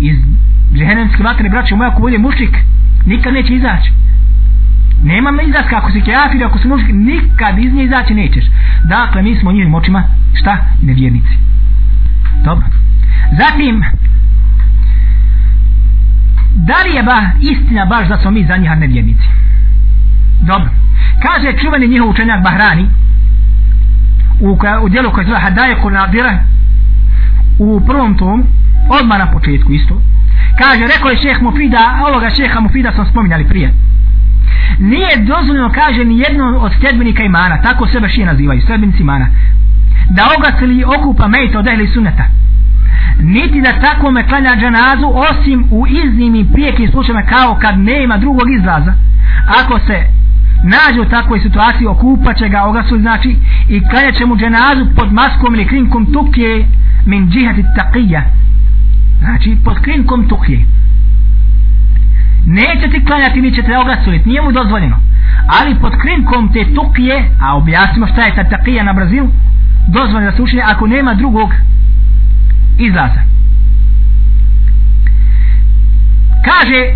iz džehenemske vatre braće moja ako bude mušik nikad neće izaći nema me izlaska ako si kafir ako si mušik nikad iz nje izaći nećeš dakle mi smo njim očima šta? nevjernici dobro zatim da li je ba istina baš da smo mi za njih nevjernici dobro. Kaže čuveni njihov učenjak Bahrani u, u dijelu koje zove Hadaje Kunadira u prvom tomu odmah na početku isto kaže rekao je šeh Mufida ovoga šeha Mufida sam spominjali prije. Nije dozvoljeno kaže ni jedno od sljedbenika imana tako sebe šije nazivaju sljedbenici imana da ogasili okupa mejta od ehli suneta niti da takvome klanja džanazu osim u iznimnim prijekim slučajima kao kad nema drugog izlaza. Ako se nađe u takvoj situaciji okupaće ga ogasu znači i klanja će mu džanazu pod maskom ili krinkom tukje min džihati taqija znači pod krinkom tukje. Neće ti klanjati ni će te ogasuliti nije mu dozvoljeno. Ali pod krinkom te tukije a objasnimo šta je ta taqija na Brazilu dozvoljeno da se učinje ako nema drugog izlaza. Kaže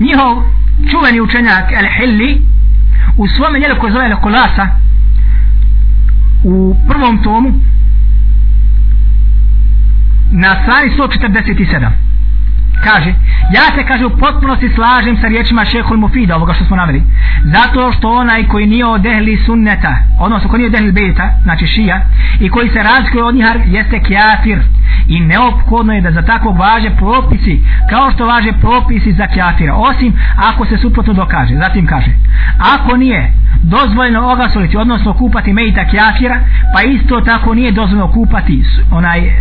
njihov čuveni učenjak El Hilli u svome njelu koje zove Lekolasa u prvom tomu na strani 147 kaže ja se kaže u potpunosti slažem sa riječima šehol Mufida ovoga što smo naveli. Zato što onaj koji nije od ehli sunneta odnosno koji nije od ehli bejta znači šija i koji se razlikuje od njihar jeste kjafir i neophodno je da za takvog važe propisi kao što važe propisi za kjafira osim ako se suprotno dokaže. Zatim kaže ako nije dozvoljeno ogasoliti odnosno kupati mejta kjafira pa isto tako nije dozvoljeno kupati onaj e,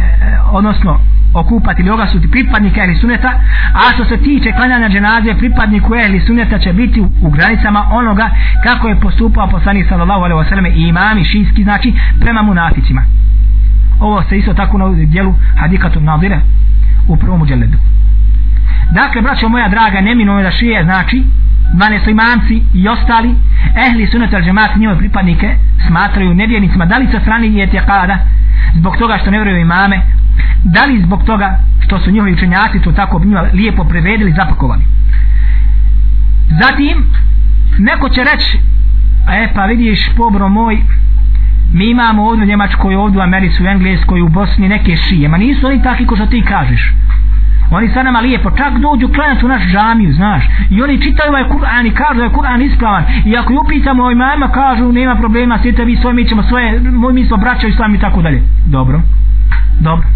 odnosno okupati ili ogasuti pripadnika ehli suneta a što se tiče klanjanja dženaze pripadniku ehli suneta će biti u, u granicama onoga kako je postupao poslanik sallallahu alaihi wasallam i imami šijski znači prema munaficima ovo se isto tako na dijelu hadikatu nadire u prvom uđeledu. Dakle braćo moja draga nemino je da šije znači 12 imamci i ostali ehli sunet al džemat njove pripadnike smatraju nevjernicima. Da li sa strani je tijekada zbog toga što ne vjeruju imame? Da li zbog toga što su njihovi učenjaci to tako njima lijepo prevedili zapakovali? Zatim neko će reći e pa vidiš pobro moj mi imamo ovdje u Njemačkoj, ovdje u Americi, u Engleskoj, u Bosni neke šije, ma nisu oni takvi ko što ti kažeš. Oni sa nama lijepo, čak dođu klanjati u naš džamiju, znaš. I oni čitaju ovaj Kur'an i kažu da je Kur'an ispravan. I ako ju upitamo ovoj majma, kažu nema problema, sjete vi svoje, mi ćemo svoje, mi smo braća i sami i tako dalje. Dobro, dobro.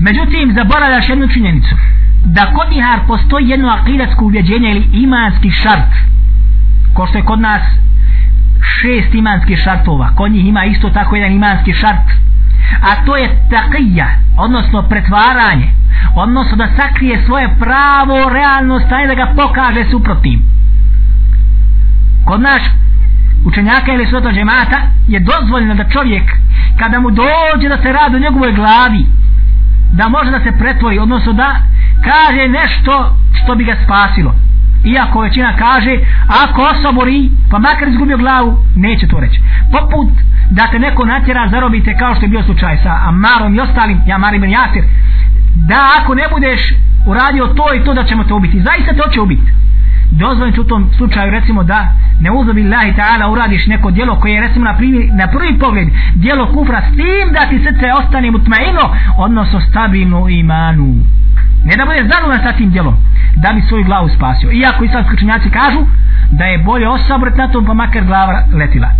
Međutim, zaboravljaš jednu činjenicu. Da kod njihar postoji jedno akidatsko uvjeđenje ili imanski šart. Ko što je kod nas šest imanskih šartova. Kod njih ima isto tako jedan imanski šart. A to je taqija, odnosno pretvaranje. Odnosno da sakrije svoje pravo, realno stanje, da ga pokaže suprotnim. Kod naš učenjaka ili sveta džemata je dozvoljeno da čovjek kada mu dođe da se radi u njegovoj glavi da može da se pretvori odnosno da kaže nešto što bi ga spasilo iako većina kaže ako osobori pa makar izgubio glavu neće to reći. Poput da te neko natjera zarobite kao što je bio slučaj sa Amarom i ostalim ja Marim ben Jasir da ako ne budeš uradio to i to da ćemo te ubiti. Zaista te hoće ubiti. Dozvoljeno u tom slučaju recimo da ne uzobi Allahi ta'ala uradiš neko djelo koje je recimo na, prvi, na prvi pogled djelo kufra s tim da ti srce ostane mutmaino odnosno stabilno imanu ne da bude zadovoljan sa tim djelom da bi svoju glavu spasio. Iako islamski učenjaci kažu da je bolje osabrat na tom pa makar glava letila.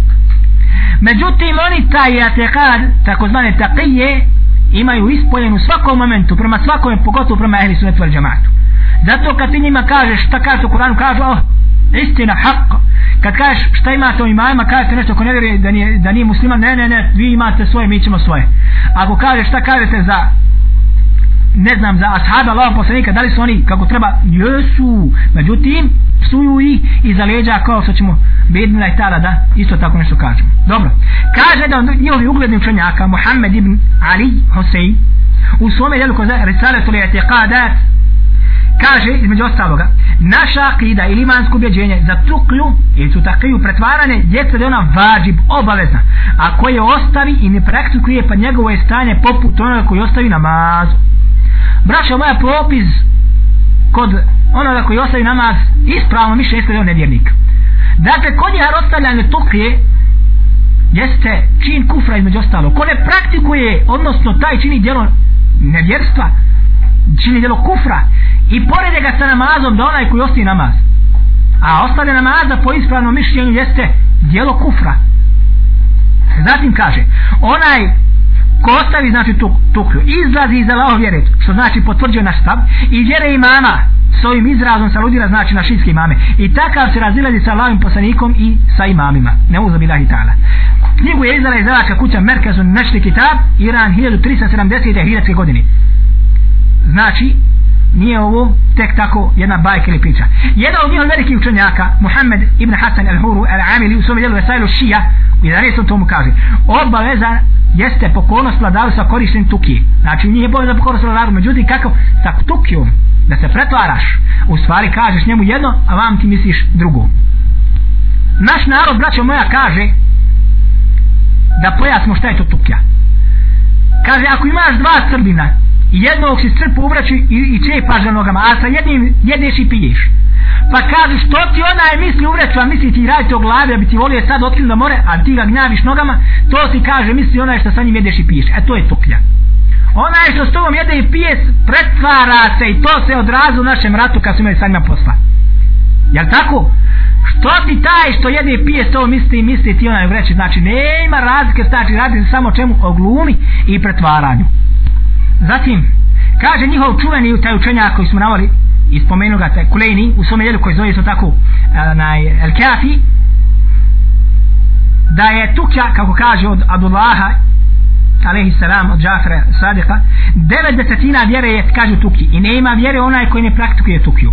Međutim oni taj atekad takozvane takije, imaju ispoljenu u svakom momentu prema svakom pogotovo prema ehli sunet vel džamatu zato kad ti njima kažeš šta kaže u Kuranu kažu oh istina hak kad kažeš šta imate o imajima kažete nešto ko ne vjeruje da nije, da nije musliman ne ne ne vi imate svoje mi ćemo svoje. Ako kažeš šta kažete za ne znam za ashaba Allah poslanika da li su oni kako treba jesu. Međutim psuju ih i leđa kao što ćemo bednila i tala da isto tako nešto kažemo. Dobro. Kaže da njihovi ugledni učenjaka Muhammed ibn Ali Hosein u svome djelu koja Risale tuli etiqadat kaže između ostaloga naša akida ili imansko ubjeđenje za tuklju ili su takiju pretvarane djeca da je ona vađib obavezna a koje ostavi i ne praktikuje pa njegovo je stanje poput onoga koji ostavi namazu braćo moja propis kod onoga koji ostavi namaz ispravno mišlje jeste da je nevjernik. Dakle kod njega ostavljanje tuklje jeste čin kufra između ostalo ko ne praktikuje odnosno taj čini djelo nevjerstva čini djelo kufra i porede ga sa namazom da onaj koji ostavi namaz. A ostavlja namaza po ispravnom mišljenju jeste djelo kufra. Zatim kaže onaj ko ostavi znači tu, tuklju izlazi iz Allahov vjere što znači potvrđuje naš stav i vjere imama. S ovim izrazom sa ludira znači na šinske imame. I takav se razilazi sa Allahovim poslanikom i sa imamima. Ne uzabi ta'ala. Knjigu je izdala izdavačka kuća Merkazun Nešli Kitab Iran 1370. hiljadske godine. Znači nije ovo tek tako jedna bajka ili priča. Jedan od njihov velikih učenjaka Muhammed ibn Hasan al-Huru al-Amili u svom djelu Vesailu Šija u 11. tomu kaže obaveza jeste pokolnost vladaru sa korištenjem tuki znači nije bolje za pokolnost vladaru međutim kako sa tukijom da se pretvaraš u stvari kažeš njemu jedno a vam ti misliš drugo. Naš narod braćo moja kaže da pojasnimo šta je to tukija. Kaže ako imaš dva srbina jednog si crpu uvraći i, i čepaš za nogama a sa jednim jedeš i piješ. Pa kaže, što ti onaj misli uvreću a misli ti radite o glavi a bi ti volio sad otkrili da more a ti ga gnjaviš nogama to ti kaže misli onaj što sa njim jedeš i piješ. E to je tuklja. Onaj što s tobom jede i pije pretvara se i to se odrazu u našem ratu kad su imali sa njima posla. Jel tako? Što ti taj što jede i pije to misli misli ti onaj uvreći znači nema razlike znači radi se samo čemu o glumi i pretvaranju zatim kaže njihov čuveni taj učenjak koji smo navali i spomenu ga Kulejni u svome djelu koji zove isto tako e, na El Kafi da je tukja kako kaže od Abdullaha alaihi salam od Džafra Sadika devet desetina vjere je kaže tukji. I nema vjere onaj koji ne praktikuje tukju.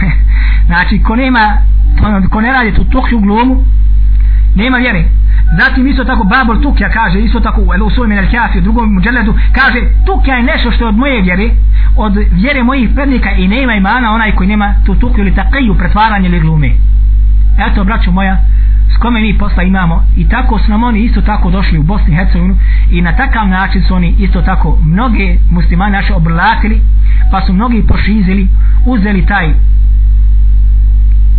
Znači ko nema ko ne radi tu tukju glumu nema vjere. Zatim isto tako Babel Tukja kaže isto tako u El Sujmen El Kjafi u drugom muđeledu kaže Tukja je nešto što je od moje vjere od vjere mojih prednika i nema imana onaj koji nema tu Tukju ili takiju pretvaranje ili glume. Eto braću moja s kome mi posla imamo? I tako su nam oni isto tako došli u Bosni i Hercegovinu i na takav način su oni isto tako mnoge muslimane naše obrlatili pa su mnogi pošizili uzeli taj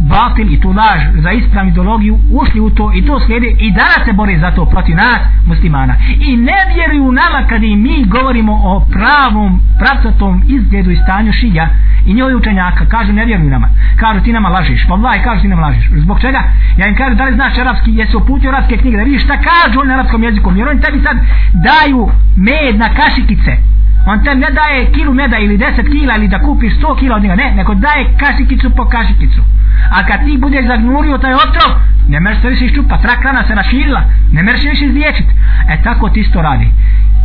batil i tu laž za ispravnu ideologiju ušli u to i to slijede i danas se bore za to protiv nas muslimana. I ne vjeruju nama kad i mi govorimo o pravom pravcatom izgledu i stanju šija i njoj učenjaka. Kažu ne vjeruju nama. Kažu ti nama lažiš. Pa vlaj kažu ti nama lažiš. Zbog čega? Ja im kažu da li znaš arapski jesi uputio arapske knjige da vidiš šta kažu na arapskom jeziku. Jer oni tebi sad daju med na kašikice on te ne daje kilu meda ili 10 kila ili da kupiš 100 kila od njega. Ne, neko daje kašikicu po kašikicu. A kad ti budeš zagnurio taj otrov ne mereš se više iščupat rak rana se raširila ne mereš se više izliječit. E tako ti isto radi.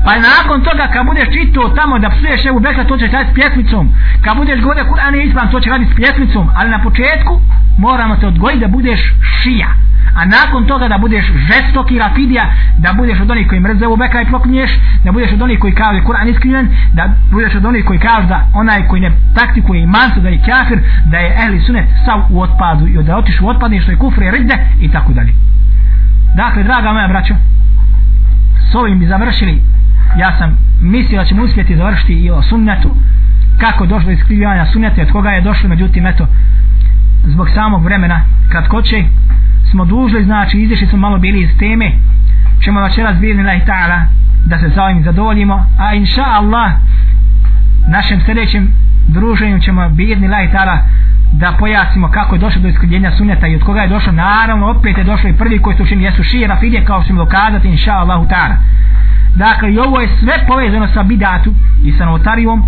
Pa nakon toga kad budeš čitao tamo da psuješ evo bekla to ćeš raditi s pjesmicom. Kad budeš govorio Kur'an i Islam, to ćeš raditi s pjesmicom. Ali na početku moramo te odgojiti da budeš šija a nakon toga da budeš žestoki rafidija da budeš od onih koji mrze u beka i proklinješ da budeš od onih koji kaže Kur'an iskriven da budeš od onih koji kaže da onaj koji ne praktikuje imanstvo da je kafir da je ehli sunet sav u otpadu i da otiš u otpadni što je kufre, i i tako dalje. Dakle draga moja braćo s ovim bi završili. Ja sam mislio da ćemo uspjeti završiti i o sunnetu. Kako je došlo do iskrivljavanja sunneta od koga je došlo međutim eto zbog samog vremena kratkoće smo dužili znači izišli smo malo bili iz teme. Ćemo večeras bili na ta'ala da se za ovim zadovoljimo. A inša Allah našem sljedećem druženju ćemo bidni na ta'ala da pojasnimo kako je došlo do iskrivljenja suneta i od koga je došlo. Naravno opet je došlo i prvi koji su učinili jesu šije fidje kao što ćemo dokazati inša Allahu ta'ala. Dakle i ovo je sve povezano sa bidatu i sa novotarijom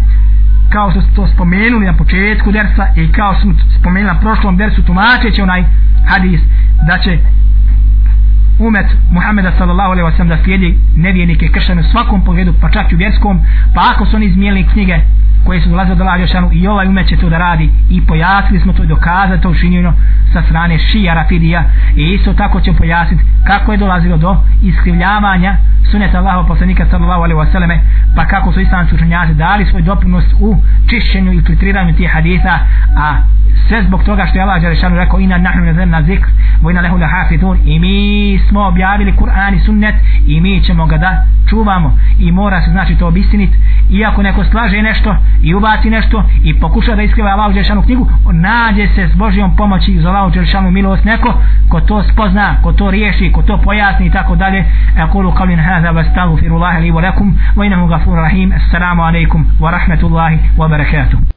kao što ste to spomenuli na početku dersa i kao što smo spomenuli na prošlom dersu tumačeći onaj hadis da će umet Muhammeda sallallahu alaihi wasallam da slijedi nevijenike kršćane u svakom pogledu pa čak i u vjerskom pa ako su oni izmijeli knjige koje su od do Lađešanu i ovaj umet će to da radi. I pojasnili smo to i dokazali to učinjeno sa strane šija rafidija. I isto tako ćemo pojasniti kako je dolazilo do iskrivljavanja suneta Allahov poslanika sallallahu alejhi ve selleme pa kako su islamski učenjaci dali svoj doprinos u čišćenju i filtriranju tih hadisa a sve zbog toga što je Allah Đelešanu rekao ina nahnu nazalna zikr vojna lehu lahu i mi smo objavili Kur'an i sunnet i mi ćemo ga da čuvamo. I mora se znači to obistiniti. Iako neko slaže nešto i ubaci nešto i pokuša da iskriva Allahu Đelšanu knjigu nađe se s Božijom pomoći za Allahu Đelšanu milost neko ko to spozna, ko to riješi, ko to pojasni i tako dalje. E kulu kavlin hada vas tavu firullahi li volekum vajnamu gafur rahim. Assalamu alaikum wa rahmetullahi wa barakatuh.